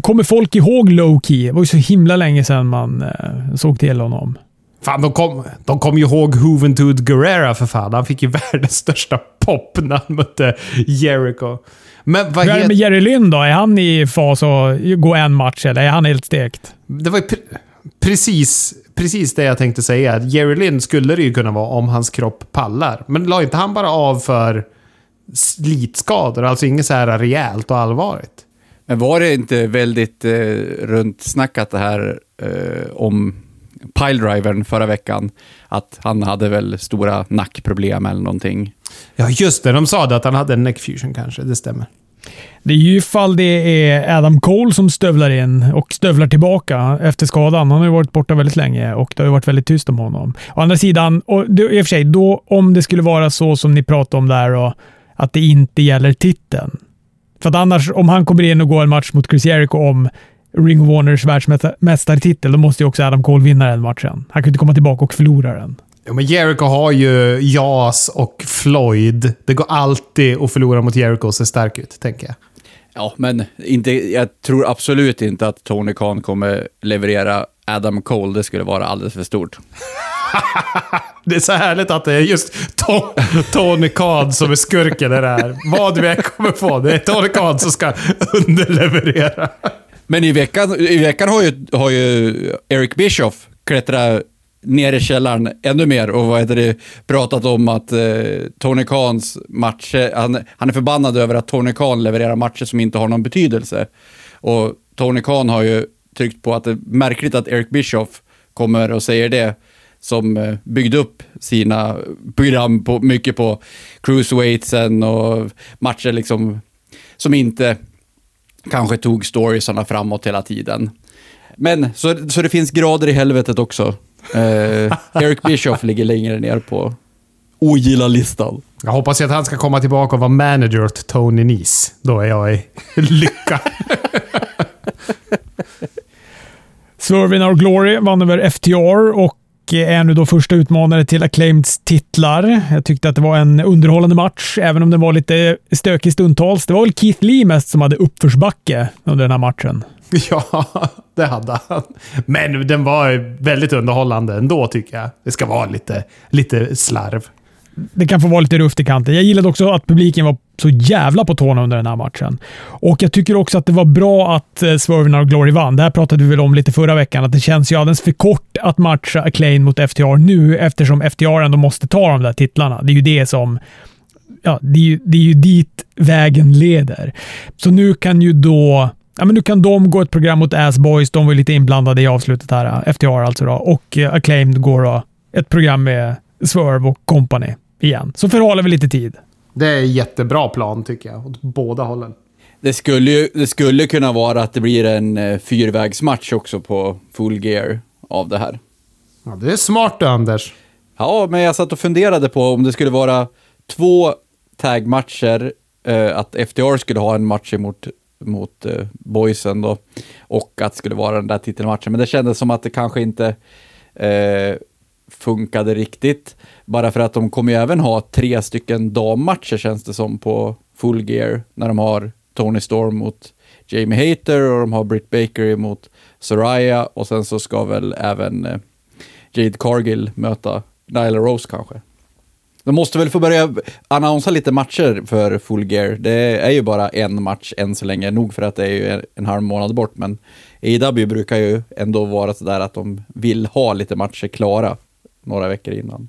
Speaker 2: Kommer folk ihåg Low Key? Det var ju så himla länge sedan man eh, såg till honom.
Speaker 1: Fan, de kom, de kom ju ihåg Juventud Guerrera för fan. Han fick ju [LAUGHS] världens största pop när han mötte Jericho. Men vad
Speaker 2: Hur är det med. Jerry Lynn då? Är han i fas att gå en match eller är han helt stekt?
Speaker 1: Det var ju pre- precis, precis det jag tänkte säga. Att Jerry Lynn skulle det ju kunna vara om hans kropp pallar. Men la inte han bara av för slitskador? Alltså inget så här rejält och allvarligt?
Speaker 3: Men var det inte väldigt eh, runt snackat det här eh, om piledrivern förra veckan? Att han hade väl stora nackproblem eller någonting.
Speaker 1: Ja, just det. De sa det att han hade en neck fusion kanske. Det stämmer.
Speaker 2: Det är ju ifall det är Adam Cole som stövlar in och stövlar tillbaka efter skadan. Han har ju varit borta väldigt länge och det har ju varit väldigt tyst om honom. Å andra sidan, och det, i och för sig, då, om det skulle vara så som ni pratade om där och att det inte gäller titeln. För att annars, om han kommer in och går en match mot Chris Jericho om Ring of Warners världsmästartitel, då måste ju också Adam Cole vinna den matchen. Han kan inte komma tillbaka och förlora den.
Speaker 1: Ja, men Jericho har ju Jas och Floyd. Det går alltid att förlora mot Jericho och se stark ut, tänker jag.
Speaker 3: Ja, men inte, jag tror absolut inte att Tony Khan kommer leverera Adam Cole. Det skulle vara alldeles för stort. [LAUGHS]
Speaker 1: Det är så härligt att det är just to Tony Khan som är skurken i det här. Vad vi än kommer på, det är Tony Khan som ska underleverera.
Speaker 3: Men i veckan, i veckan har, ju, har ju Eric Bischoff klättrat ner i källaren ännu mer och vad heter det, pratat om att eh, Tony Khans matcher, han, han är förbannad över att Tony Khan levererar matcher som inte har någon betydelse. Och Tony Khan har ju tryckt på att det är märkligt att Eric Bischoff kommer och säger det, som eh, byggde upp sina program på, mycket på cruiseweightsen och matcher liksom som inte kanske tog storiesarna framåt hela tiden. Men så, så det finns grader i helvetet också. Eh, Eric Bischoff ligger längre ner på ogilla-listan.
Speaker 1: Jag hoppas att han ska komma tillbaka och vara manager åt Tony Nese. Då är jag i lycka. [LAUGHS]
Speaker 2: Swerve in Our Glory vann över FTR och är nu då första utmanare till Acclaims titlar. Jag tyckte att det var en underhållande match, även om den var lite stökig stundtals. Det var väl Keith Lee mest som hade uppförsbacke under den här matchen. [LAUGHS]
Speaker 1: Ja, det hade han. Men den var väldigt underhållande ändå tycker jag. Det ska vara lite, lite slarv.
Speaker 2: Det kan få vara lite rufft i kanten. Jag gillade också att publiken var så jävla på tårna under den här matchen. Och Jag tycker också att det var bra att eh, Swerve och Glory vann. Det här pratade vi väl om lite förra veckan, att det känns ju alldeles för kort att matcha Acclaim mot FTR nu eftersom FTR ändå måste ta de där titlarna. Det är ju det som ja, det är, ju, det är ju dit vägen leder. Så nu kan ju då Ja, men nu kan de gå ett program mot Ass Boys. De var lite inblandade i avslutet här. FTR alltså. Då. Och uh, Acclaimed går då ett program med Swerve och company igen. Så förhåller vi lite tid.
Speaker 1: Det är en jättebra plan tycker jag, åt båda hållen.
Speaker 3: Det skulle, ju, det skulle kunna vara att det blir en eh, fyrvägsmatch också på full gear av det här.
Speaker 1: Ja, det är smart du, Anders.
Speaker 3: Ja, men jag satt och funderade på om det skulle vara två tagmatcher, eh, att FTR skulle ha en match mot mot eh, boysen då. Och att det skulle vara den där titelmatchen. Men det kändes som att det kanske inte eh, funkade riktigt. Bara för att de kommer ju även ha tre stycken dammatcher känns det som på full gear. När de har Tony Storm mot Jamie Hater och de har Britt Baker mot Soraya och sen så ska väl även eh, Jade Cargill möta Nyla Rose kanske. De måste väl få börja annonsa lite matcher för Full Gear. Det är ju bara en match än så länge, nog för att det är ju en halv månad bort, men AW brukar ju ändå vara sådär att de vill ha lite matcher klara några veckor innan.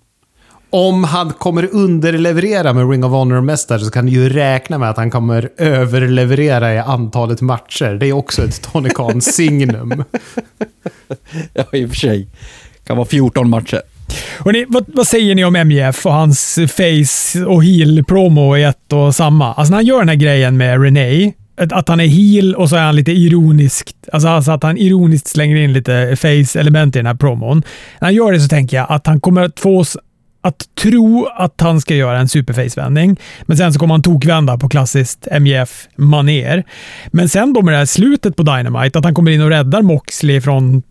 Speaker 1: Om han kommer underleverera med Ring of Honor-mästare så kan du ju räkna med att han kommer överleverera i antalet matcher. Det är också ett Tony Khan-signum. [LAUGHS]
Speaker 3: ja, i och för sig. Det kan vara 14 matcher.
Speaker 2: Hörrni, vad, vad, säger ni om MJF och hans face och heel-promo i ett och samma? Alltså när han gör den här grejen med Renee, att han är heel och så är han lite ironiskt. Alltså, alltså att han ironiskt slänger in lite face-element i den här promon. När han gör det så tänker jag att han kommer att få oss att tro att han ska göra en superface-vändning, men sen så kommer han tokvända på klassiskt MJF-maner. Men sen då med det här slutet på Dynamite, att han kommer in och räddar Moxley från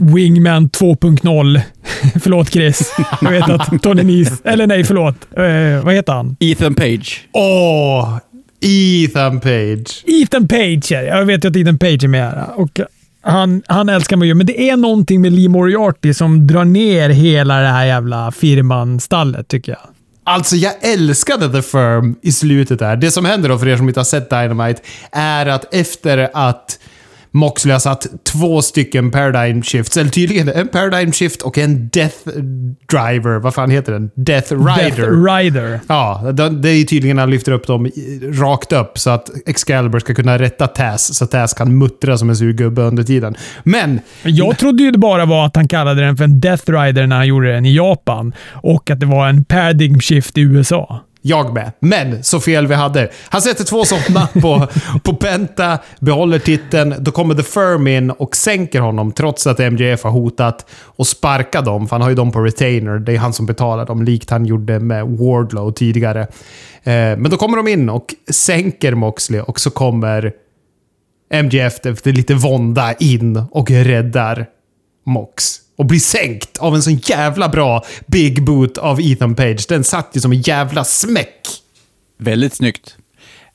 Speaker 2: Wingman 2.0. [LAUGHS] förlåt Chris. Jag vet att Tony Nese... Eller nej, förlåt. Uh, vad heter han?
Speaker 3: Ethan Page.
Speaker 1: Åh! Oh, Ethan Page.
Speaker 2: Ethan Page, ja. Jag vet ju att Ethan Page är med. Och han, han älskar mig ju, men det är någonting med Lee Moriarty som drar ner hela det här jävla firman-stallet, tycker jag.
Speaker 1: Alltså, jag älskade The Firm i slutet där. Det som händer då, för er som inte har sett Dynamite, är att efter att Moxley har satt två stycken paradigm shifts, eller tydligen en paradigm shift och en death driver. Vad fan heter den? Death rider.
Speaker 2: Death Rider.
Speaker 1: Ja, det är tydligen han lyfter upp dem rakt upp så att Excalibur ska kunna rätta Taz så att Taz kan muttra som en sur gubbe under tiden. Men
Speaker 2: Jag trodde ju det bara var att han kallade den för en Death Rider när han gjorde den i Japan och att det var en paradigm shift i USA.
Speaker 1: Jag med. Men så fel vi hade. Han sätter två sådana [LAUGHS] på, på Penta, behåller titeln. Då kommer The Firm in och sänker honom trots att MJF har hotat och sparka dem. För han har ju dem på retainer. Det är han som betalar dem, likt han gjorde med Wardlow tidigare. Eh, men då kommer de in och sänker Moxley och så kommer MJF efter lite vånda in och räddar Mox. Och blir sänkt av en sån jävla bra big boot av Ethan Page. Den satt ju som en jävla smäck.
Speaker 3: Väldigt snyggt.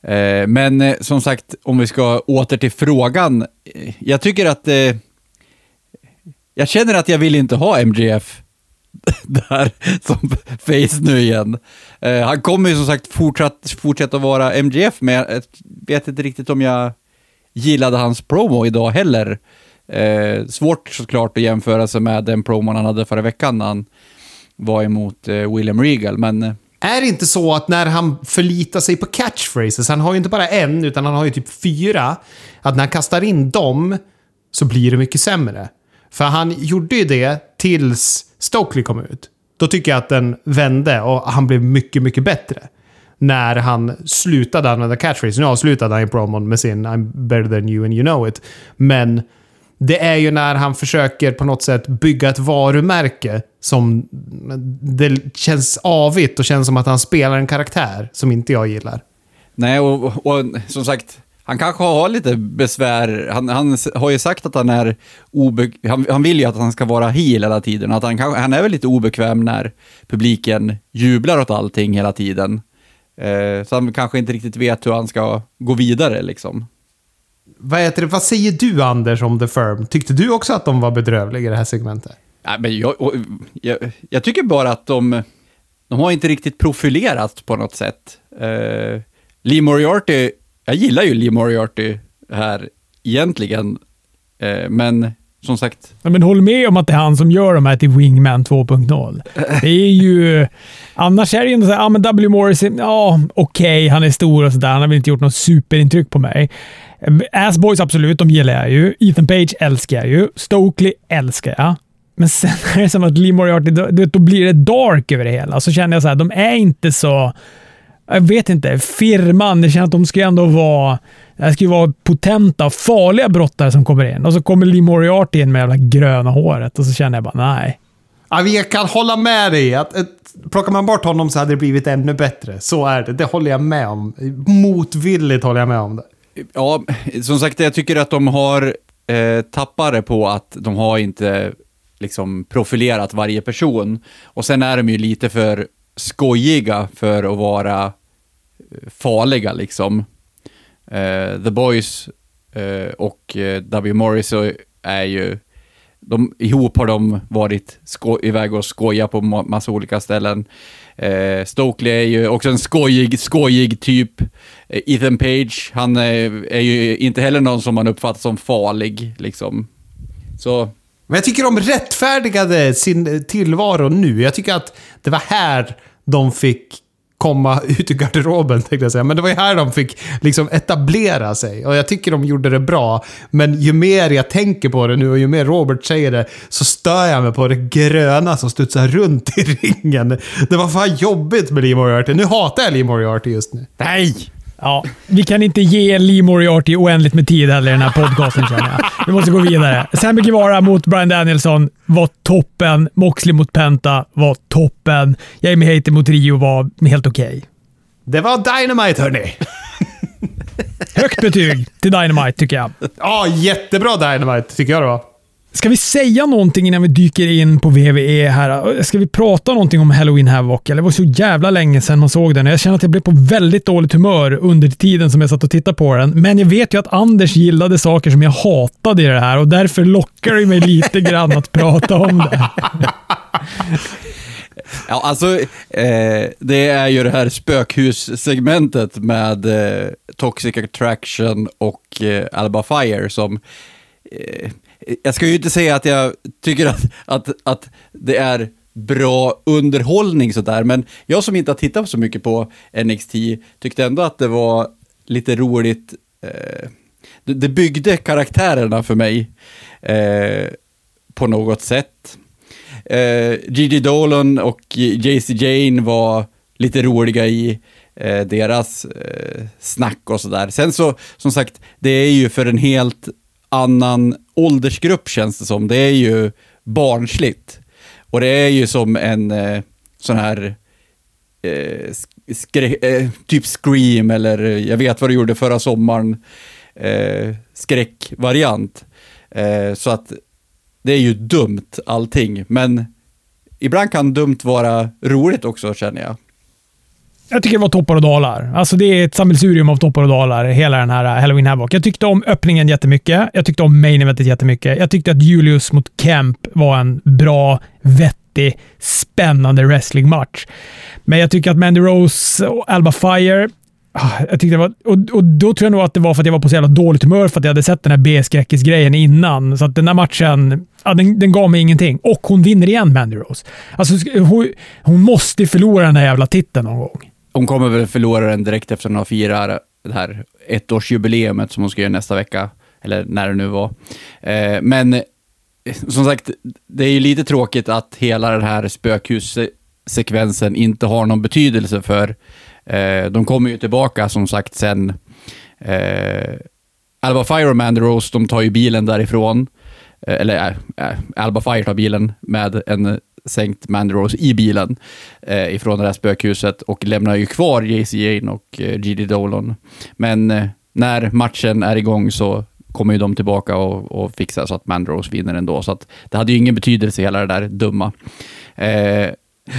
Speaker 3: Eh, men eh, som sagt, om vi ska åter till frågan. eh, Jag tycker att... Eh, jag känner att jag vill inte ha MGF [LAUGHS] där som face nu igen. Eh, han kommer ju som sagt fortsatt, fortsätta vara MGF, men jag vet inte riktigt om jag gillade hans promo idag heller. Eh, svårt såklart att jämföra sig med den promon han hade förra veckan när han var emot eh, William Regal, men eh,
Speaker 1: Är det inte så att när han förlitar sig på catchphrases, han har ju inte bara en, utan han har ju typ fyra, att när han kastar in dem så blir det mycket sämre. För han gjorde ju det tills Stokely kom ut. Då tycker jag att den vände och han blev mycket, mycket bättre. När han slutade använda catchphrases. Nu avslutade han ju promon med sin I'm better than you and you know it. Men det är ju när han försöker på något sätt bygga ett varumärke som det känns avigt och känns som att han spelar en karaktär som inte jag gillar.
Speaker 3: Nej, och, och som sagt, han kanske har lite besvär. Han, han har ju sagt att han är obe, han, han vill ju att han ska vara heal hela tiden. Att han, han är väl lite obekväm när publiken jublar åt allting hela tiden. Eh, så han kanske inte riktigt vet hur han ska gå vidare liksom.
Speaker 1: Vad, heter det, vad säger du Anders om The Firm? Tyckte du också att de var bedrövliga i det här segmentet?
Speaker 3: Ja, men jag, jag, jag tycker bara att de, de har inte riktigt profilerat på något sätt. Uh, Lee Moriarty, jag gillar ju Lee Moriarty här egentligen, uh, men som sagt,
Speaker 2: Ja, Men håll med om att det är han som gör de här till Wingman 2.0. Det är ju... Annars är det ju ändå så här, ja men W. Morris, ja okej, han är stor och sådär. Han har väl inte gjort något superintryck på mig. Eh, Assboys absolut, de gillar jag ju. Ethan Page älskar jag ju. Stokely älskar jag. Men sen är det som att Lee Moriarty, då, då blir det dark över det hela. Så känner jag så här, de är inte så... Jag vet inte. Firman, det känns att de ska ju ändå vara... Det här ska ju vara potenta, farliga brottare som kommer in. Och så kommer Lee Moriarty in med det jävla gröna håret och så känner jag bara nej.
Speaker 1: Ja, vi kan hålla med dig. Att, att, plockar man bort honom så hade det blivit ännu bättre. Så är det. Det håller jag med om. Motvilligt håller jag med om det.
Speaker 3: ja, som sagt, jag tycker att de har eh, tappat det på att de har inte liksom profilerat varje person. Och sen är de ju lite för skojiga för att vara eh, farliga liksom. Eh, The Boys eh, och eh, W. Morrissey är ju, de, ihop har de varit sko- iväg och skoja på ma- massa olika ställen. Eh, Stokely är ju också en skojig, skojig typ. Eh, Ethan Page, han är, är ju inte heller någon som man uppfattar som farlig liksom. Så
Speaker 1: Men jag tycker de rättfärdigade sin tillvaro nu. Jag tycker att det var här de fick komma ut ur garderoben, tänkte jag säga. Men det var ju här de fick liksom etablera sig. Och jag tycker de gjorde det bra. Men ju mer jag tänker på det nu och ju mer Robert säger det, så stör jag mig på det gröna som studsar runt i [LAUGHS] ringen. Det var fan jobbigt med Lee Moriarty. Nu hatar jag Lee Moriarty just nu.
Speaker 3: nej!
Speaker 2: Ja, vi kan inte ge Lee Moriarty oändligt med tid heller i den här podcasten känner jag. Vi måste gå vidare. Sammy Guevara mot Brian Danielson var toppen. Moxley mot Penta var toppen. Jamie Hayter mot Rio var helt okej.
Speaker 1: Det var Dynamite hörni!
Speaker 2: Högt betyg till Dynamite tycker jag.
Speaker 1: Ja, jättebra Dynamite tycker jag det var.
Speaker 2: Ska vi säga någonting innan vi dyker in på VVE här? Ska vi prata någonting om Halloween Havoc? Eller det var så jävla länge sedan man såg den. Jag känner att jag blev på väldigt dåligt humör under tiden som jag satt och tittade på den. Men jag vet ju att Anders gillade saker som jag hatade i det här och därför lockar det mig lite grann att prata om det. [LAUGHS]
Speaker 3: ja, alltså, eh, det är ju det här spökhussegmentet med eh, Toxic Attraction och eh, Alba Fire som... Eh, jag ska ju inte säga att jag tycker att, att, att det är bra underhållning sådär, men jag som inte har tittat så mycket på NXT tyckte ändå att det var lite roligt. Eh, det, det byggde karaktärerna för mig eh, på något sätt. Eh, Gigi Dolan och JC Jane var lite roliga i eh, deras eh, snack och sådär. Sen så, som sagt, det är ju för en helt annan åldersgrupp känns det som. Det är ju barnsligt. Och det är ju som en eh, sån här eh, skrä- eh, typ Scream eller eh, jag vet vad du gjorde förra sommaren eh, skräckvariant. Eh, så att det är ju dumt allting, men ibland kan dumt vara roligt också känner jag.
Speaker 2: Jag tycker det var toppar och dalar. Alltså det är ett sammelsurium av toppar och dalar, hela den här eh, Halloween Havoc. Jag tyckte om öppningen jättemycket. Jag tyckte om main eventet jättemycket. Jag tyckte att Julius mot Kemp var en bra, vettig, spännande wrestlingmatch. Men jag tycker att Mandy Rose och Alba Fire ah, jag tyckte det var, och, och då tror jag nog att det var för att jag var på så jävla dåligt humör för att jag hade sett den här B-skräckis-grejen innan. Så att den där matchen, ja, den, den gav mig ingenting. Och hon vinner igen, Mandy Rose. Alltså, hon, hon måste förlora den där jävla titeln någon gång.
Speaker 3: Hon kommer väl förlora den direkt efter att hon firar det här ettårsjubileumet som hon ska göra nästa vecka. Eller när det nu var. Eh, men eh, som sagt, det är ju lite tråkigt att hela den här spökhussekvensen inte har någon betydelse för Eh, de kommer ju tillbaka som sagt sen. Eh, Alva Fire och Rose, de tar ju bilen därifrån. Eh, eller äh, Alba Fire tar bilen med en sänkt Mandy i bilen eh, ifrån det här spökhuset och lämnar ju kvar JC Jane och eh, GD Dolan. Men eh, när matchen är igång så kommer ju de tillbaka och, och fixar så att Mandy vinner ändå. Så att det hade ju ingen betydelse hela det där dumma. Eh,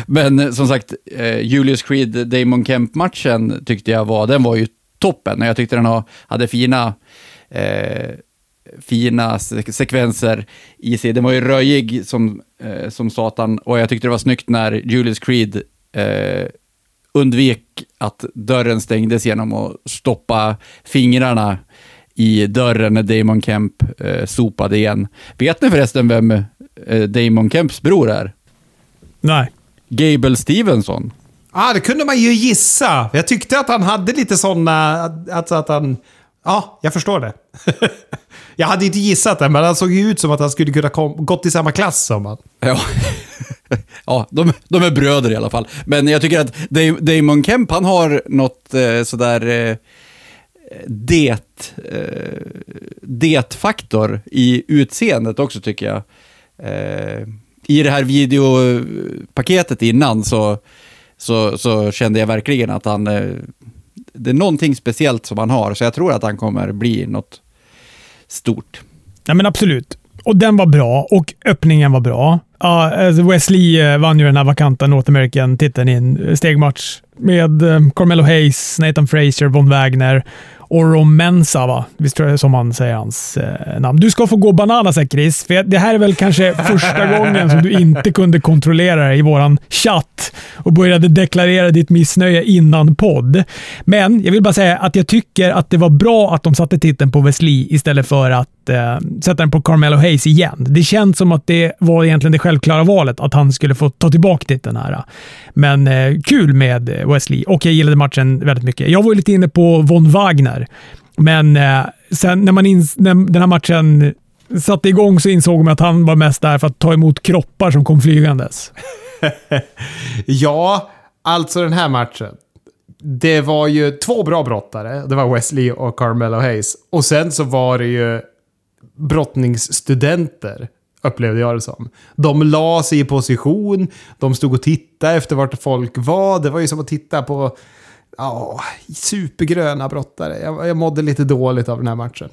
Speaker 3: men som sagt, eh, Julius Creed, Damon Kemp-matchen tyckte jag var, den var ju toppen. Jag tyckte den hade fina, eh, fina sekvenser i sig. Den var ju röjig som, eh, som satan och jag tyckte det var snyggt när Julius Creed eh, undvek att dörren stängdes genom att stoppa fingrarna i dörren när Damon Kemp eh, sopade igen. Vet ni förresten vem eh, Damon Kemps bror är?
Speaker 2: Nej.
Speaker 3: Gable Stevenson.
Speaker 1: Ja, ah, det kunde man ju gissa. Jag tyckte att han hade lite sådana... Alltså att han... Ja, jag förstår det. [LAUGHS] jag hade inte gissat det, men han såg ju ut som att han skulle kunna kom, gått i samma klass som han.
Speaker 3: Ja, [LAUGHS] ja de, de är bröder i alla fall. Men jag tycker att Damon Kemp, han har något eh, sådär... Eh, det, eh, det-faktor i utseendet också tycker jag. Eh, i det här videopaketet innan så, så, så kände jag verkligen att han... Eh, det är någonting speciellt som han har, så jag tror att han kommer bli något stort.
Speaker 2: Ja, men absolut. Och den var bra och öppningen var bra. Uh, Wesley uh, vann ju den här vakanta North American-titeln i en stegmatch med uh, Carmelo Hayes, Nathan Fraser, Von Wagner Oromensa, va? Visst tror jag som man säger hans eh, namn. Du ska få gå bananas här Chris, för det här är väl kanske första [LAUGHS] gången som du inte kunde kontrollera dig i våran chatt och började deklarera ditt missnöje innan podd. Men jag vill bara säga att jag tycker att det var bra att de satte titeln på Wesley istället för att eh, sätta den på Carmelo Hayes igen. Det känns som att det var egentligen det självklara valet, att han skulle få ta tillbaka titeln här. Men eh, kul med Wesley och jag gillade matchen väldigt mycket. Jag var lite inne på Von Wagner, men eh, sen när, man ins- när den här matchen satte igång så insåg man att han var mest där för att ta emot kroppar som kom flygandes. [LAUGHS]
Speaker 1: ja, alltså den här matchen. Det var ju två bra brottare. Det var Wesley och Carmelo Hayes. Och sen så var det ju brottningsstudenter upplevde jag det som. De la sig i position, de stod och tittade efter vart folk var. Det var ju som att titta på ja, supergröna brottare. Jag, jag mådde lite dåligt av den här matchen.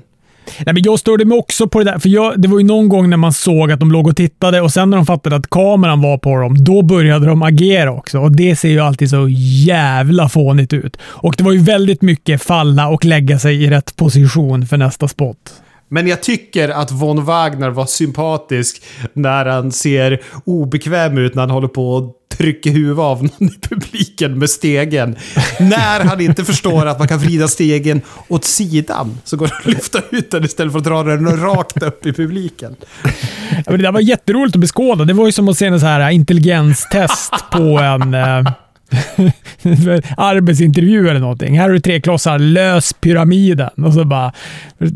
Speaker 2: Nej, men jag störde mig också på det där, för jag, det var ju någon gång när man såg att de låg och tittade och sen när de fattade att kameran var på dem, då började de agera också. Och Det ser ju alltid så jävla fånigt ut. Och det var ju väldigt mycket falla och lägga sig i rätt position för nästa spot.
Speaker 1: Men jag tycker att Von Wagner var sympatisk när han ser obekväm ut när han håller på och trycker huvudet av någon i publiken med stegen. När han inte förstår att man kan vrida stegen åt sidan så går det att lyfta ut den istället för att dra den rakt upp i publiken.
Speaker 2: Ja, men det där var jätteroligt att beskåda. Det var ju som att se en så här intelligenstest på en eh, [LAUGHS] arbetsintervju eller någonting. Här har du tre klossar, lös pyramiden. Och så bara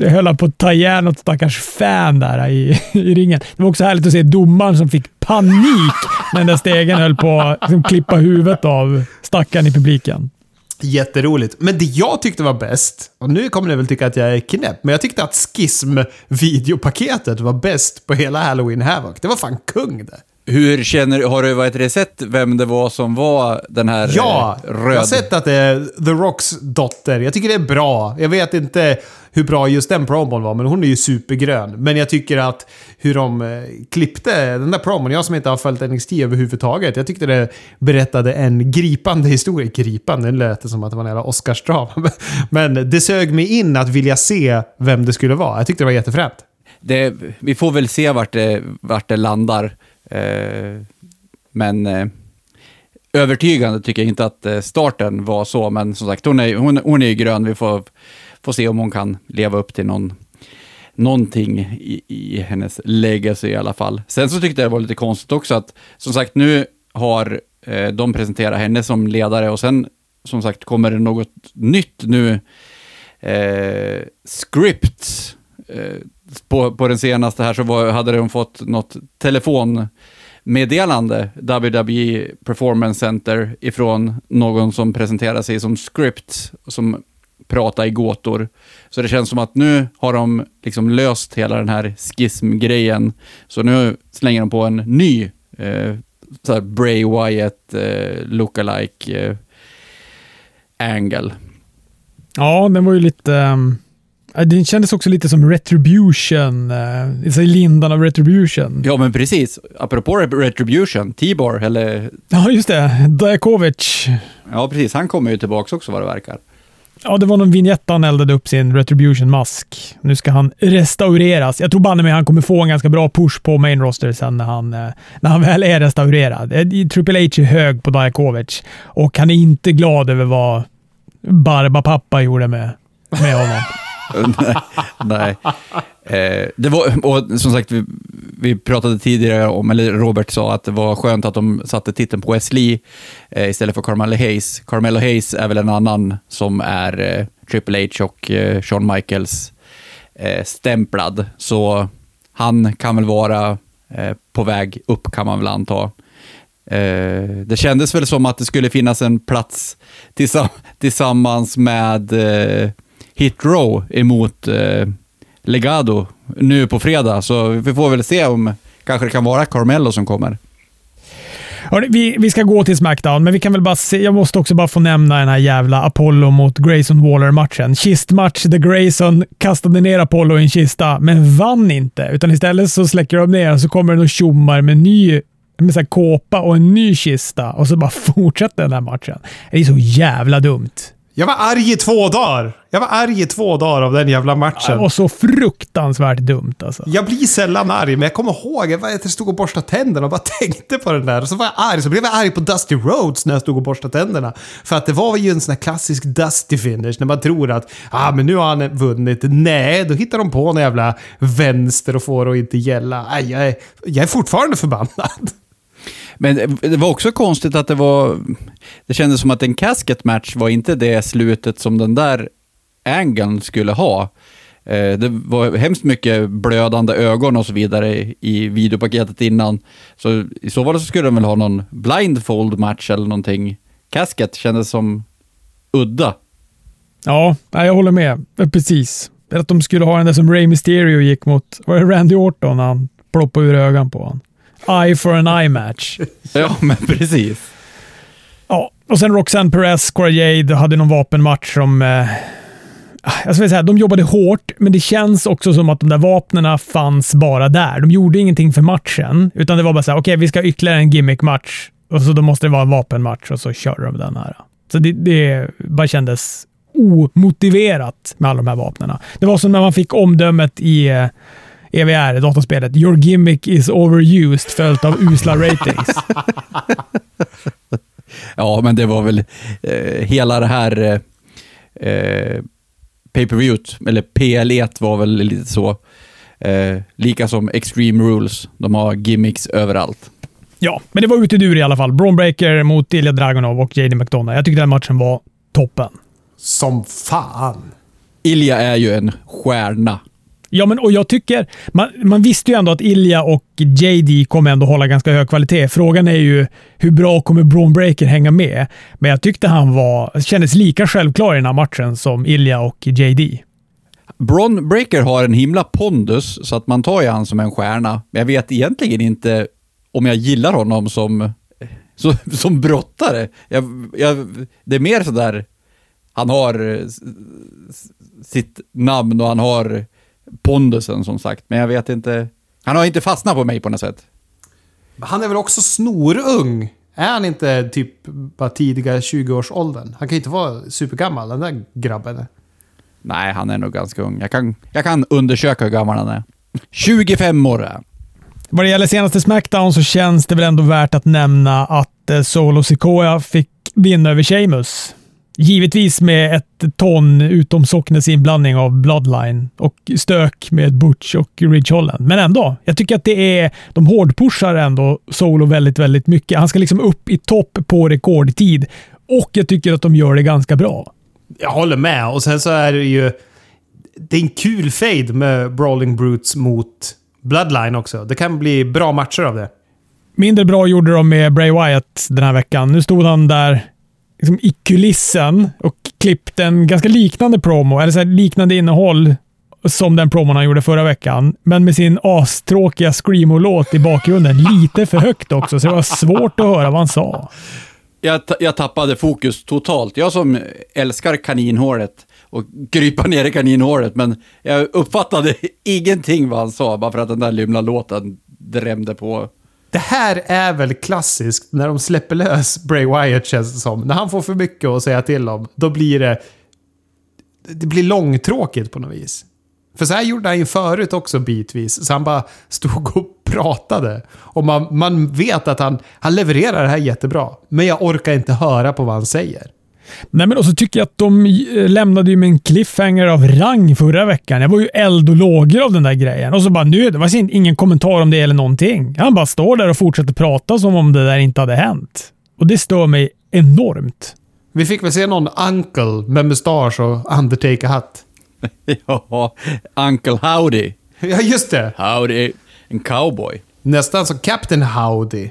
Speaker 2: höll han på att ta ihjäl något stackars fan där i, i ringen. Det var också härligt att se domaren som fick panik när den där stegen höll på att liksom, klippa huvudet av stackaren i publiken.
Speaker 1: Jätteroligt. Men det jag tyckte var bäst, och nu kommer ni väl tycka att jag är knäpp, men jag tyckte att skism-videopaketet var bäst på hela Halloween Havoc. Det var fan kung det.
Speaker 3: Hur känner Har du vad heter sett vem det var som var den här
Speaker 1: Ja,
Speaker 3: eh, röd...
Speaker 1: jag har sett att det är The Rocks dotter. Jag tycker det är bra. Jag vet inte hur bra just den promon var, men hon är ju supergrön. Men jag tycker att hur de eh, klippte den där promon, jag som inte har följt NXT överhuvudtaget, jag tyckte det berättade en gripande historia. Gripande, det lät som att det var en jävla Oscarsdrama. [LAUGHS] Men det sög mig in att vilja se vem det skulle vara. Jag tyckte det var jättefränt.
Speaker 3: Det, vi får väl se vart det, vart det landar. Eh, men eh, övertygande tycker jag inte att eh, starten var så, men som sagt, hon är, hon, hon är ju grön. Vi får, får se om hon kan leva upp till någon, någonting i, i hennes legacy i alla fall. Sen så tyckte jag det var lite konstigt också att, som sagt, nu har eh, de presenterat henne som ledare och sen, som sagt, kommer det något nytt nu. Eh, scripts Eh, på, på den senaste här så var, hade de fått något telefonmeddelande, WWE Performance Center, ifrån någon som presenterade sig som script, som pratar i gåtor. Så det känns som att nu har de liksom löst hela den här schismgrejen. Så nu slänger de på en ny eh, Bray Wyatt eh, lookalike eh, angle.
Speaker 2: Ja, den var ju lite... Um den kändes också lite som Retribution, uh, i lindan av Retribution.
Speaker 3: Ja, men precis. Apropå Retribution, Tibor, eller...
Speaker 2: Ja, just det. Dajakovic.
Speaker 3: Ja, precis. Han kommer ju tillbaka också vad det verkar.
Speaker 2: Ja, det var någon vignett han eldade upp sin Retribution-mask. Nu ska han restaureras. Jag tror banne mig han kommer få en ganska bra push på main roster sen när han, eh, när han väl är restaurerad. Eh, Triple H är hög på Dajakovic och han är inte glad över vad Barba-pappa gjorde med, med honom. [LAUGHS] [LAUGHS]
Speaker 3: nej. Eh, det var, och som sagt, vi, vi, pratade tidigare om, eller Robert sa att det var skönt att de satte titeln på Wesley eh, istället för Carmelo Hayes. Carmelo Hayes är väl en annan som är eh, Triple H och eh, Shawn Michaels eh, stämplad, så han kan väl vara eh, på väg upp kan man väl anta. Eh, det kändes väl som att det skulle finnas en plats tillsammans med eh, hit row emot eh, Legado nu på fredag, så vi får väl se om kanske det kan vara Carmelo som kommer.
Speaker 2: Hörrni, vi, vi ska gå till Smackdown, men vi kan väl bara se, jag måste också bara få nämna den här jävla Apollo mot Grayson Waller-matchen. Kistmatch där Grayson kastade ner Apollo i en kista, men vann inte. Utan istället så släcker de ner och så kommer den någon tjommar med ny med så kåpa och en ny kista och så bara [LAUGHS] fortsätter den här matchen. Det är så jävla dumt.
Speaker 1: Jag var arg i två dagar. Jag var arg i två dagar av den jävla matchen.
Speaker 2: Det var så fruktansvärt dumt alltså.
Speaker 1: Jag blir sällan arg, men jag kommer ihåg att jag stod och borstade tänderna och bara tänkte på den där. Och så var jag arg, så blev jag arg på Dusty Rhodes när jag stod och borstade tänderna. För att det var ju en sån här klassisk Dusty finish, när man tror att ah, men nu har han vunnit. Nej, då hittar de på en jävla vänster och får det att inte gälla. Aj, jag, är, jag är fortfarande förbannad. [LAUGHS]
Speaker 3: Men det var också konstigt att det var... Det kändes som att en casket match var inte det slutet som den där angeln skulle ha. Eh, det var hemskt mycket blödande ögon och så vidare i videopaketet innan. Så i så fall så skulle de väl ha någon blindfold match eller någonting. Casket kändes som udda.
Speaker 2: Ja, jag håller med. Precis. Att de skulle ha den där som Ray Mysterio gick mot, var det Randy Orton han ploppade ur ögonen på honom? Eye for an eye match.
Speaker 3: ja, men precis.
Speaker 2: Ja, och sen Roxanne Perez, Cora Jade hade någon vapenmatch som... Eh, jag ska säga, de jobbade hårt, men det känns också som att de där vapnena fanns bara där. De gjorde ingenting för matchen, utan det var bara så här, okej, okay, vi ska ha ytterligare en gimmick-match och så då måste det vara en vapenmatch och så kör de den här. Så det, det bara kändes omotiverat med alla de här vapnena. Det var som när man fick omdömet i, EVR, dataspelet. Your gimmick is overused, följt av usla ratings. [LAUGHS]
Speaker 3: Ja, men det var väl eh, hela det här eh, eh, pay-per-viewt, eller PL1 var väl lite så. Eh, lika som Extreme Rules. De har gimmicks överallt.
Speaker 2: Ja, men det var ute ur i alla fall. Braun Breaker mot Ilja Dragunov och JD McDonough. Jag tyckte den matchen var toppen.
Speaker 1: Som fan.
Speaker 3: Ilja är ju en stjärna.
Speaker 2: Ja, men och jag tycker... Man, man visste ju ändå att Ilja och JD kommer ändå hålla ganska hög kvalitet. Frågan är ju hur bra kommer Braun Breaker hänga med? Men jag tyckte han var, kändes lika självklar i den här matchen som Ilja och JD.
Speaker 3: Braun Breaker har en himla pondus, så att man tar ju han som en stjärna. Men jag vet egentligen inte om jag gillar honom som, som, som brottare. Jag, jag, det är mer sådär, han har sitt namn och han har pondusen som sagt. Men jag vet inte, han har inte fastnat på mig på något sätt.
Speaker 1: Han är väl också snorung? Är han inte typ bara tidiga 20-årsåldern? Han kan ju inte vara supergammal, den där grabben.
Speaker 3: Nej, han är nog ganska ung. Jag kan, jag kan undersöka hur gammal han är. 25 år är.
Speaker 2: Vad det gäller senaste Smackdown så känns det väl ändå värt att nämna att eh, Solo Sikoa fick vinna över Sheamus. Givetvis med ett ton utom Socknes inblandning av Bloodline och stök med Butch och Ridge Holland. Men ändå, jag tycker att det är... De hårdpushar ändå Solo väldigt, väldigt mycket. Han ska liksom upp i topp på rekordtid och jag tycker att de gör det ganska bra.
Speaker 1: Jag håller med. Och sen så är det ju... Det är en kul fade med Brawling Brutes mot Bloodline också. Det kan bli bra matcher av det.
Speaker 2: Mindre bra gjorde de med Bray Wyatt den här veckan. Nu stod han där liksom i kulissen och klippte en ganska liknande promo, eller så här liknande innehåll som den promon han gjorde förra veckan, men med sin astråkiga screamo-låt i bakgrunden. Lite för högt också, så det var svårt att höra vad han sa.
Speaker 3: Jag, jag tappade fokus totalt. Jag som älskar kaninhåret och krypa ner i kaninhåret, men jag uppfattade [LAUGHS] ingenting vad han sa, bara för att den där lymla låten drämde på.
Speaker 1: Det här är väl klassiskt när de släpper lös Bray Wyatt känns det som. När han får för mycket att säga till om, då blir det... Det blir långtråkigt på något vis. För så här gjorde han ju förut också bitvis. Så han bara stod och pratade. Och man, man vet att han, han levererar det här jättebra. Men jag orkar inte höra på vad han säger.
Speaker 2: Nej, men och så tycker jag att de eh, lämnade ju med en cliffhanger av rang förra veckan. Jag var ju eld och lågor av den där grejen. Och så bara nu, det var ingen kommentar om det eller någonting. Han bara står där och fortsätter prata som om det där inte hade hänt. Och det stör mig enormt.
Speaker 1: Vi fick väl se någon uncle med mustasch och Undertaker-hatt. [LAUGHS]
Speaker 3: ja, Uncle Howdy.
Speaker 1: Ja, just det.
Speaker 3: Howdy. En cowboy.
Speaker 1: Nästan som Captain Howdy.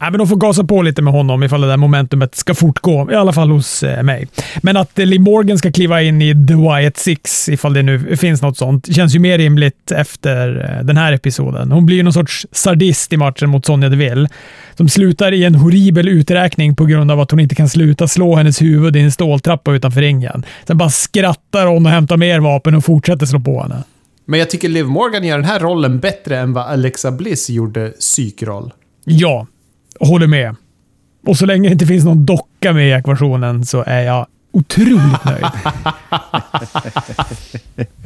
Speaker 2: Nej, men de får gasa på lite med honom ifall det där momentumet ska fortgå. I alla fall hos eh, mig. Men att eh, Liv Morgan ska kliva in i The Wyatt Six, ifall det nu finns något sånt, känns ju mer rimligt efter eh, den här episoden. Hon blir ju någon sorts sadist i matchen mot Sonja Deville. Som slutar i en horribel uträkning på grund av att hon inte kan sluta slå hennes huvud i en ståltrappa utanför ringen. Sen bara skrattar hon och hämtar mer vapen och fortsätter slå på henne.
Speaker 1: Men jag tycker Liv Morgan gör den här rollen bättre än vad Alexa Bliss gjorde psykroll.
Speaker 2: Ja, håller med. Och så länge det inte finns någon docka med i ekvationen så är jag otroligt nöjd. [LAUGHS]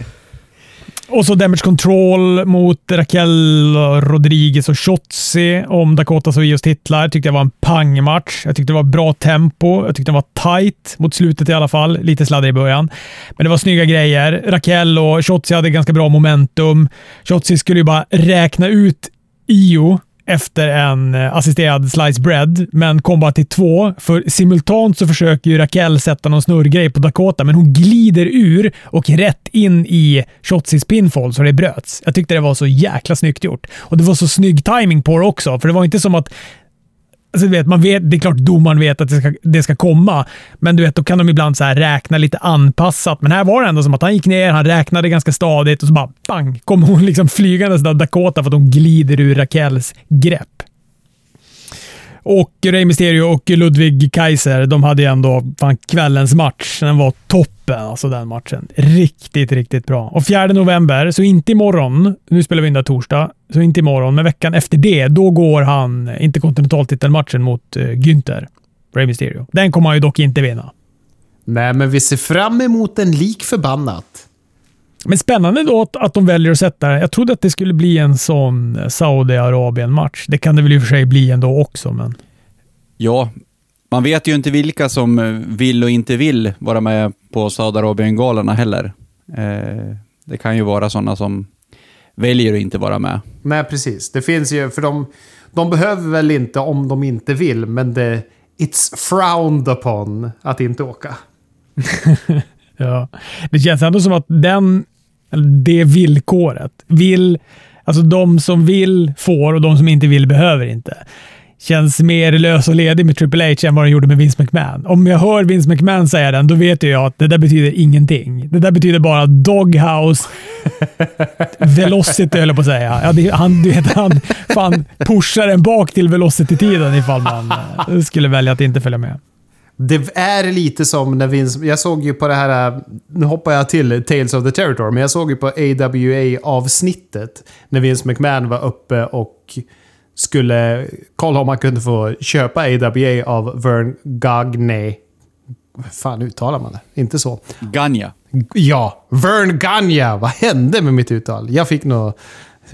Speaker 2: Och så Damage Control mot Raquel Rodriguez och Shotzi om Dakota Sovios titlar. Tyckte jag var en pangmatch. Jag tyckte det var bra tempo. Jag tyckte det var tight mot slutet i alla fall. Lite sladdrig i början. Men det var snygga grejer. Raquel och Shotzi hade ganska bra momentum. Shotzi skulle ju bara räkna ut Io efter en eh, assisterad slice bread, men kom bara till två. För simultant så försöker ju Raquel sätta någon snurrgrej på Dakota, men hon glider ur och rätt in i Shotzis pinfall så det bröts. Jag tyckte det var så jäkla snyggt gjort. Och det var så snygg timing på det också, för det var inte som att Alltså, vet, man vet, det är klart domaren vet att det ska, det ska komma, men du vet, då kan de ibland så här räkna lite anpassat. Men här var det ändå som att han gick ner, han räknade ganska stadigt och så bara bang, kom hon liksom flygandes där Dakota för att hon glider ur Rakels grepp. Och Rey Mysterio och Ludwig Kaiser, de hade ju ändå fan kvällens match. Den var toppen, alltså den matchen. Riktigt, riktigt bra. Och 4 november, så inte imorgon, nu spelar vi in det torsdag, så inte imorgon, men veckan efter det, då går han interkontinentaltitelmatchen mot uh, Günther, Rey Mysterio. Den kommer han ju dock inte vinna.
Speaker 1: Nej, men vi ser fram emot den lik förbannat.
Speaker 2: Men spännande då att, att de väljer att sätta Jag trodde att det skulle bli en sån Saudiarabien-match. Det kan det väl i och för sig bli ändå också, men...
Speaker 3: Ja, man vet ju inte vilka som vill och inte vill vara med på Saudiarabien-galorna heller. Eh, det kan ju vara sådana som väljer att inte vara med.
Speaker 1: Nej, precis. Det finns ju, för de, de behöver väl inte om de inte vill, men det, it's frowned upon att inte åka. [LAUGHS]
Speaker 2: ja. Det känns ändå som att den, det villkoret, vill, alltså de som vill får och de som inte vill behöver inte känns mer lös och ledig med Triple H än vad den gjorde med Vince McMahon. Om jag hör Vince McMahon säga den, då vet jag att det där betyder ingenting. Det där betyder bara doghouse, [LAUGHS] velocity höll jag på att säga. Ja, det, han, du vet, han fan pushar en bak till velocity-tiden ifall man eh, skulle välja att inte följa med.
Speaker 1: Det är lite som när Vince... Jag såg ju på det här... Nu hoppar jag till Tales of the Territory, men jag såg ju på AWA-avsnittet när Vince McMahon var uppe och skulle kolla om man kunde få köpa AWA av Vern Gagne. fan uttalar man det? Inte så.
Speaker 3: Ganya.
Speaker 1: Ja, Vern Ganya. Vad hände med mitt uttal? Jag fick nog...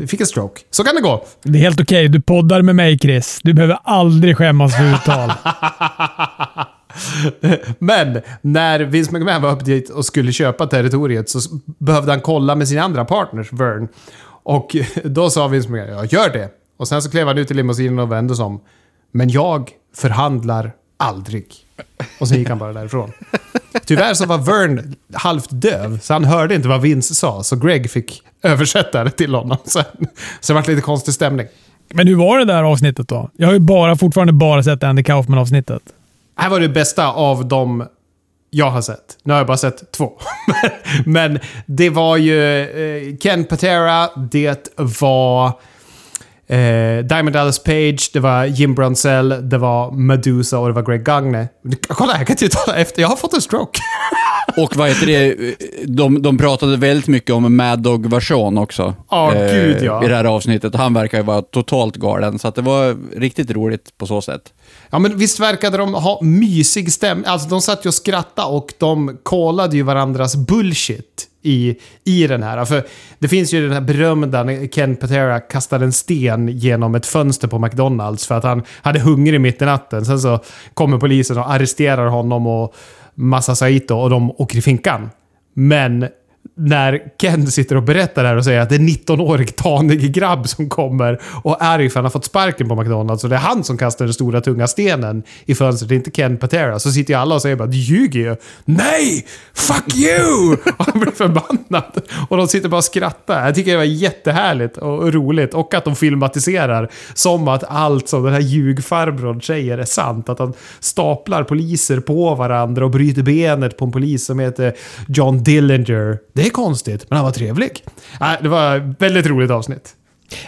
Speaker 1: Fick en stroke. Så kan det gå.
Speaker 2: Det är helt okej. Okay. Du poddar med mig, Chris. Du behöver aldrig skämmas för uttal. [LAUGHS]
Speaker 1: Men när Vince McMahon var uppe dit och skulle köpa territoriet så behövde han kolla med sina andra partners, Vern. Och [LAUGHS] då sa Vince McMahon, ja gör det. Och sen så klev han ut i limousinen och vände sig om. Men jag förhandlar aldrig. Och sen gick han bara därifrån. Tyvärr så var Vern halvt döv, så han hörde inte vad Vince sa. Så Greg fick översätta det till honom sen. Så det var lite konstig stämning.
Speaker 2: Men hur var det där avsnittet då? Jag har ju bara, fortfarande bara sett Andy Kaufman-avsnittet.
Speaker 1: Det här var det bästa av de jag har sett. Nu har jag bara sett två. [LAUGHS] Men det var ju eh, Ken Patera, det var eh, Diamond Dallas Page, det var Jim Brunzell, det var Medusa och det var Greg Gagne. Kolla, jag kan inte uttala efter. Jag har fått en stroke. [LAUGHS]
Speaker 3: och vad heter det? De, de pratade väldigt mycket om Mad Dog-version också.
Speaker 1: Oh, eh, gud, ja.
Speaker 3: I det här avsnittet. Han verkar ju vara totalt galen, så det var riktigt roligt på så sätt.
Speaker 1: Ja, men visst verkade de ha mysig stämning. Alltså, de satt ju och skrattade och de kollade ju varandras bullshit i, i den här. För det finns ju den här berömda när Ken Patera kastade en sten genom ett fönster på McDonalds för att han hade hunger mitt i natten. Sen så kommer polisen och arresterar honom och Massa Saito och de åker i finkan. Men när Ken sitter och berättar det här och säger att det är en 19-årig tanig grabb som kommer och är arg för att han har fått sparken på McDonalds och det är han som kastar den stora tunga stenen i fönstret, det är inte Ken Patera. Så sitter ju alla och säger bara “Du ljuger ju!” “Nej! Fuck you!” [LAUGHS] och han blir förbannad. Och de sitter bara och skrattar. Jag tycker det var jättehärligt och roligt och att de filmatiserar som att allt som den här ljugfarbrorn säger är sant. Att han staplar poliser på varandra och bryter benet på en polis som heter John Dillinger det är konstigt, men han var trevlig. det var ett väldigt roligt avsnitt.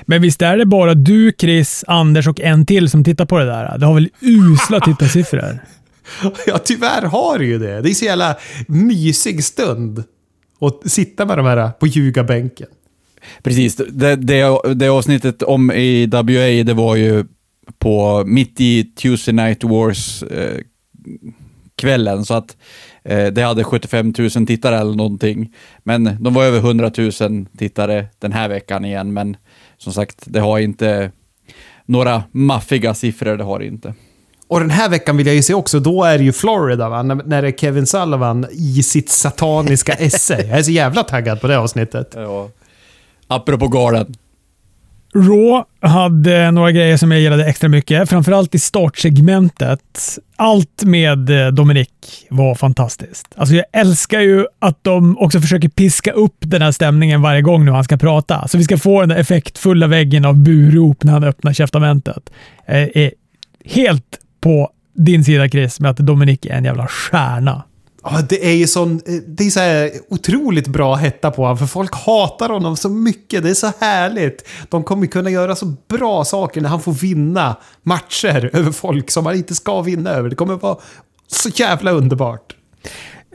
Speaker 2: Men visst är det bara du, Chris, Anders och en till som tittar på det där? Det har väl usla tittarsiffror? [LAUGHS]
Speaker 1: ja, tyvärr har det ju det. Det är så jävla mysig stund att sitta med de här på ljugarbänken.
Speaker 3: Precis. Det, det, det avsnittet om i WA, det var ju på mitt i Tuesday Night Wars-kvällen, eh, så att det hade 75 000 tittare eller någonting. Men de var över 100 000 tittare den här veckan igen. Men som sagt, det har inte några maffiga siffror, det har inte.
Speaker 1: Och den här veckan vill jag ju se också, då är det ju Florida va? När det är Kevin Sullivan i sitt sataniska [LAUGHS] esse. Jag är så jävla taggad på det avsnittet.
Speaker 3: Ja. Apropå galen.
Speaker 2: Raw hade några grejer som jag gillade extra mycket, framförallt i startsegmentet. Allt med eh, Dominic var fantastiskt. Alltså jag älskar ju att de också försöker piska upp den här stämningen varje gång nu han ska prata. Så vi ska få den där effektfulla väggen av burop när han öppnar käftamentet. Jag är helt på din sida Chris med att Dominic är en jävla stjärna.
Speaker 1: Ja, det är ju sån, eh, det är så här otroligt bra hetta på honom, för folk hatar honom så mycket. Det är så härligt. De kommer kunna göra så bra saker när han får vinna matcher [LAUGHS] över folk som han inte ska vinna över. Det kommer vara så jävla underbart.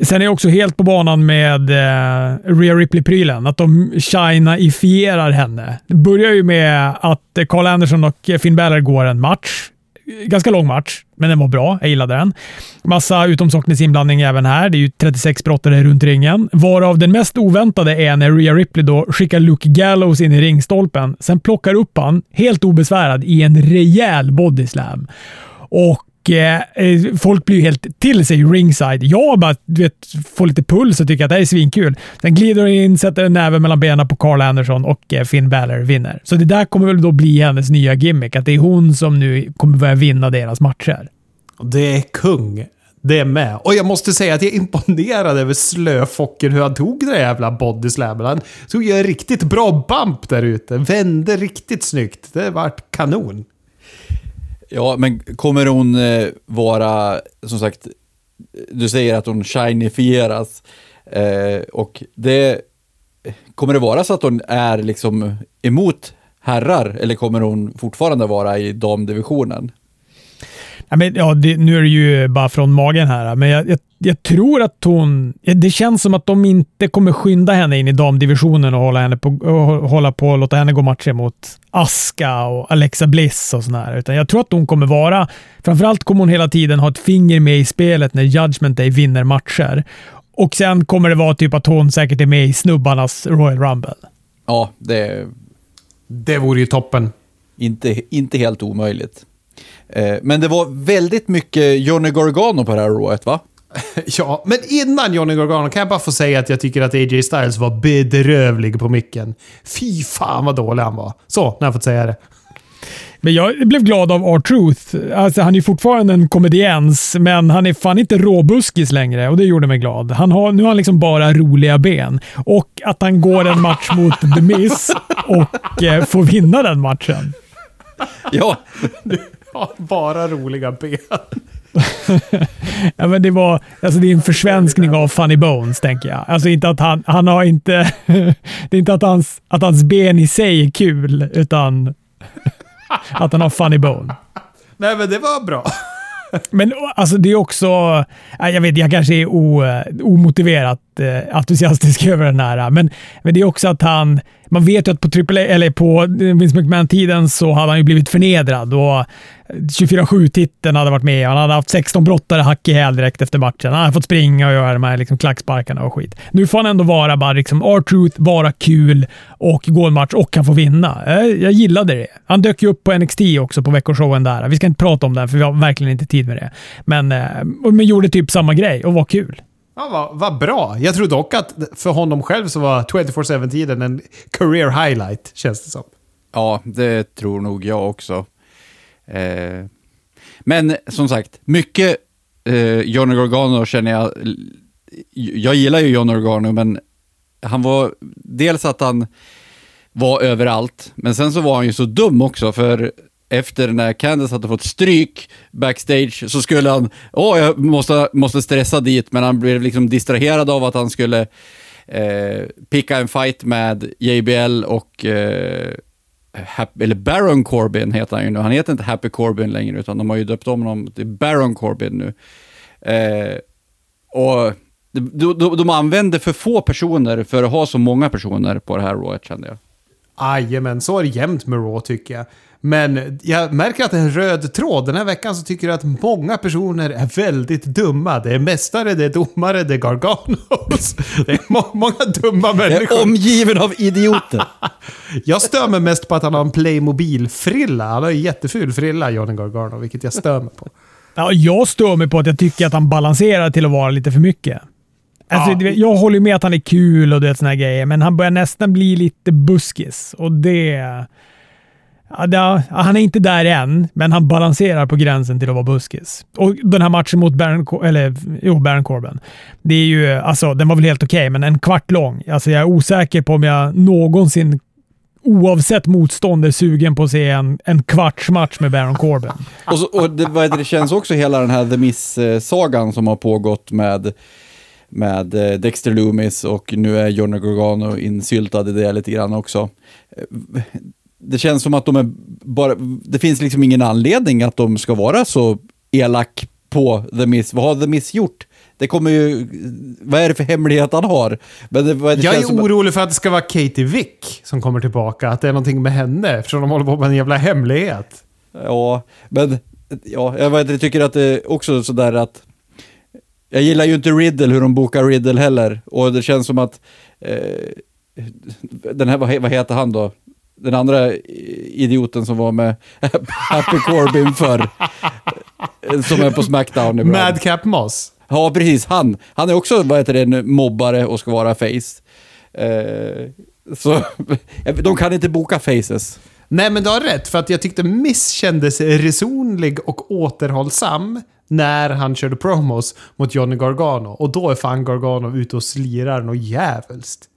Speaker 2: Sen är jag också helt på banan med eh, Rhea Ripley-prylen. Att de China-ifierar henne. Det börjar ju med att eh, Carl Anderson och Finn Balor går en match ganska lång match, men den var bra. Jag gillade den. Massa utomsocknesinblandning även här. Det är ju 36 brottare runt ringen, varav den mest oväntade är när Rhea Ripley då skickar Luke Gallows in i ringstolpen, sen plockar upp han helt obesvärad i en rejäl bodyslam. Och och eh, eh, folk blir ju helt till sig ringside. Jag bara du vet, får lite puls och tycker att det här är svinkul. Sen glider hon in, sätter en näve mellan benen på Carl Anderson och eh, Finn Balor vinner. Så det där kommer väl då bli hennes nya gimmick, att det är hon som nu kommer börja vinna deras matcher.
Speaker 1: Det är kung. Det är med. Och jag måste säga att jag är imponerad över slöfocken hur han tog den där jävla bodyslammen. Han tog ju en riktigt bra bump där ute. Vände riktigt snyggt. Det vart kanon.
Speaker 3: Ja, men kommer hon eh, vara, som sagt, du säger att hon shinifieras. Eh, och det, kommer det vara så att hon är liksom emot herrar, eller kommer hon fortfarande vara i damdivisionen?
Speaker 2: Ja, men, ja, det, nu är det ju bara från magen här, men jag, jag, jag, tror att hon... Det känns som att de inte kommer skynda henne in i damdivisionen och hålla, henne på, och hålla på och låta henne gå matcher mot Aska och Alexa Bliss och sådär. Utan jag tror att hon kommer vara... Framförallt kommer hon hela tiden ha ett finger med i spelet när Judgment Day vinner matcher. Och sen kommer det vara typ att hon säkert är med i snubbarnas Royal Rumble.
Speaker 3: Ja, det...
Speaker 1: Det vore ju toppen.
Speaker 3: Inte, inte helt omöjligt. Eh, men det var väldigt mycket Johnny Gargano på det här rået, va? [LAUGHS]
Speaker 1: ja, men innan Johnny Gargano kan jag bara få säga att jag tycker att AJ Styles var bedrövlig på micken. Fy fan vad dålig han var. Så, när jag fått säga det.
Speaker 2: Men jag blev glad av R-Truth. Alltså, han är fortfarande en komediens, men han är fan inte råbuskis längre och det gjorde mig glad. Han har, nu har han liksom bara roliga ben. Och att han går en match mot The Miz [LAUGHS] och eh, får vinna den matchen.
Speaker 3: Ja,
Speaker 1: har bara roliga ben. [LAUGHS]
Speaker 2: ja, men det, var, alltså det är en försvenskning av Funny Bones, tänker jag. Alltså inte att han, han har inte... [LAUGHS] det är inte att hans, att hans ben i sig är kul, utan [LAUGHS] att han har Funny Bone.
Speaker 1: Nej, men det var bra.
Speaker 2: Men alltså det är också, jag vet, jag kanske är o, omotiverat jätteentusiastisk entusiastisk [LAUGHS] över den här, men, men det är också att han, man vet ju att på, AAA, eller på Vince McMahon-tiden så hade han ju blivit förnedrad och 24-7-titeln hade varit med. Han hade haft 16 brottare hack i häl direkt efter matchen. Han hade fått springa och göra de här liksom klacksparkarna och skit. Nu får han ändå vara bara liksom R-Truth, vara kul och gå en match och han får vinna. Jag, jag gillade det. Han dök ju upp på NXT också på veckoshowen där. Vi ska inte prata om den för vi har verkligen inte tid med det. Men, eh, men gjorde typ samma grej och var kul.
Speaker 1: Ja, vad, vad bra. Jag tror dock att för honom själv så var 24-7-tiden en career highlight, känns det som.
Speaker 3: Ja, det tror nog jag också. Eh, men som sagt, mycket eh, Johnny Gargano känner jag... Jag gillar ju Johnny Gargano, men han var... Dels att han var överallt, men sen så var han ju så dum också, för efter när Candice hade fått stryk backstage så skulle han, åh, jag måste, måste stressa dit, men han blev liksom distraherad av att han skulle eh, picka en fight med JBL och eh, Happy, eller Baron Corbin heter han ju nu. Han heter inte Happy Corbin längre, utan de har ju döpt om honom till Baron Corbin nu. Eh, och de, de, de använder för få personer för att ha så många personer på det här rået, kände jag.
Speaker 1: Jajamän, så är det jämnt med Raw tycker jag. Men jag märker att det är en röd tråd. Den här veckan så tycker jag att många personer är väldigt dumma. Det är mästare, det är domare, det är garganos. Det är må många dumma människor.
Speaker 3: Jag är omgiven av idioter. [LAUGHS]
Speaker 1: jag stör mig mest på att han har en Playmobil-frilla. Han har en jätteful frilla, Johnny Gargano, vilket jag stör mig på.
Speaker 2: Ja, jag stör mig på att jag tycker att han balanserar till att vara lite för mycket. Alltså, ja. Jag håller med att han är kul och det såna grejer, men han börjar nästan bli lite buskis. Och det... Ja, han är inte där än, men han balanserar på gränsen till att vara buskis. Och den här matchen mot Baron, eller, jo, Baron Corbin, det är ju, alltså, den var väl helt okej, okay, men en kvart lång. Alltså, jag är osäker på om jag någonsin oavsett motstånd är sugen på att se en, en kvartsmatch med Baron Corbin.
Speaker 3: och, så, och det, det känns också hela den här The Miss-sagan som har pågått med med eh, Dexter Loomis och nu är Johnny Gargano insyltad i det lite grann också det känns som att de är bara, det finns liksom ingen anledning att de ska vara så elak på The Miss. Vad har The Miss gjort? Det kommer ju, vad är det för hemlighet han har? Men det, det
Speaker 1: jag är orolig för att det ska vara Katie Vick som kommer tillbaka. Att det är någonting med henne eftersom de håller på med en jävla hemlighet.
Speaker 3: Ja, men ja, jag vet, jag tycker att det är också sådär att jag gillar ju inte Riddle, hur de bokar Riddle heller. Och det känns som att eh, den här, vad, vad heter han då? Den andra idioten som var med [LAUGHS] Happy Corbin för som är på Smackdown ibland.
Speaker 1: Madcap Moss.
Speaker 3: Ja, precis. Han. Han är också vad heter det, en mobbare och ska vara face. Eh, så [LAUGHS] de kan inte boka faces.
Speaker 1: Nej, men du har rätt. För att jag tyckte Miss kändes resonlig och återhållsam när han körde promos mot Johnny Gargano. Och då är fan Gargano ute och slirar något jävulst.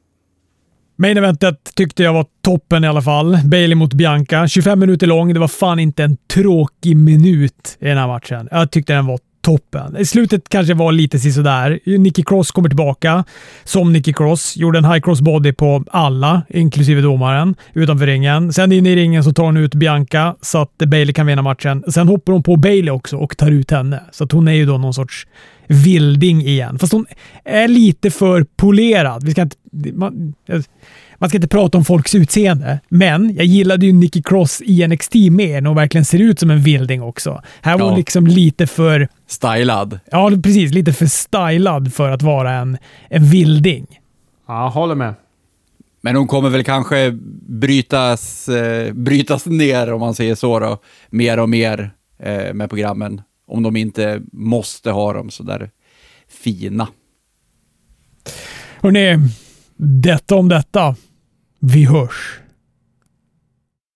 Speaker 2: Main eventet tyckte jag var toppen i alla fall. Bailey mot Bianca. 25 minuter lång. Det var fan inte en tråkig minut i den här matchen. Jag tyckte den var toppen. I slutet kanske var lite sisådär. Nicky Cross kommer tillbaka som Nicky Cross. Gjorde en high cross body på alla, inklusive domaren, utanför ringen. Sen in i ringen så tar hon ut Bianca så att Bailey kan vinna matchen. Sen hoppar hon på Bailey också och tar ut henne. Så att hon är ju då någon sorts vilding igen. Fast hon är lite för polerad. Vi ska inte, man, man ska inte prata om folks utseende, men jag gillade ju Nicky Cross i NXT mer när hon verkligen ser ut som en vilding också. Här var hon
Speaker 3: Ja.
Speaker 2: liksom lite för,
Speaker 3: Stylad.
Speaker 2: ja precis, lite för stylad för att vara en, en vilding.
Speaker 1: Ja, håller med.
Speaker 3: Men hon kommer väl kanske brytas, eh, brytas ner, om man säger så, då, mer och mer eh, med programmen. Om de inte måste ha dem så där fina.
Speaker 2: Hörrni, detta om detta. Vi hörs.